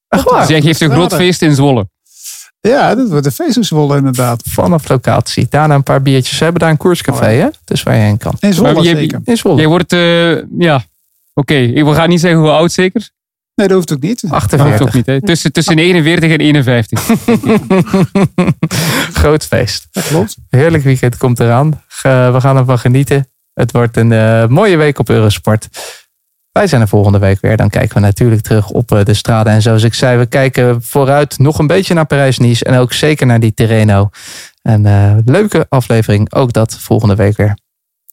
Echt waar? Dus jij geeft een groot feest in Zwolle. ja dat wordt een feest in Zwolle inderdaad. Vanaf locatie. Daarna een paar biertjes. Ze hebben daar een koerscafé, hè? Dus waar je heen kan. In Zwolle zeker. In Zwolle. Jij wordt, eh, ja, oké. Ik wil gaan niet zeggen hoe oud zeker. Nee, dat hoeft ook niet. Dat hoeft 48. ook niet. Hè. Tussen, tussen 49 en 51. Groot feest. Dat klopt. Heerlijk weekend komt eraan. We gaan ervan genieten. Het wordt een eh, mooie week op Eurosport. Wij zijn er volgende week weer. Dan kijken we natuurlijk terug op eh, de straden. En zoals ik zei, we kijken vooruit nog een beetje naar Parijs-Nice. En ook zeker naar die Terreno. Een eh, leuke aflevering. Ook dat volgende week weer.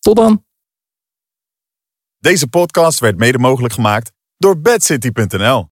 Tot dan. Deze podcast werd mede mogelijk gemaakt door bedcity.nl.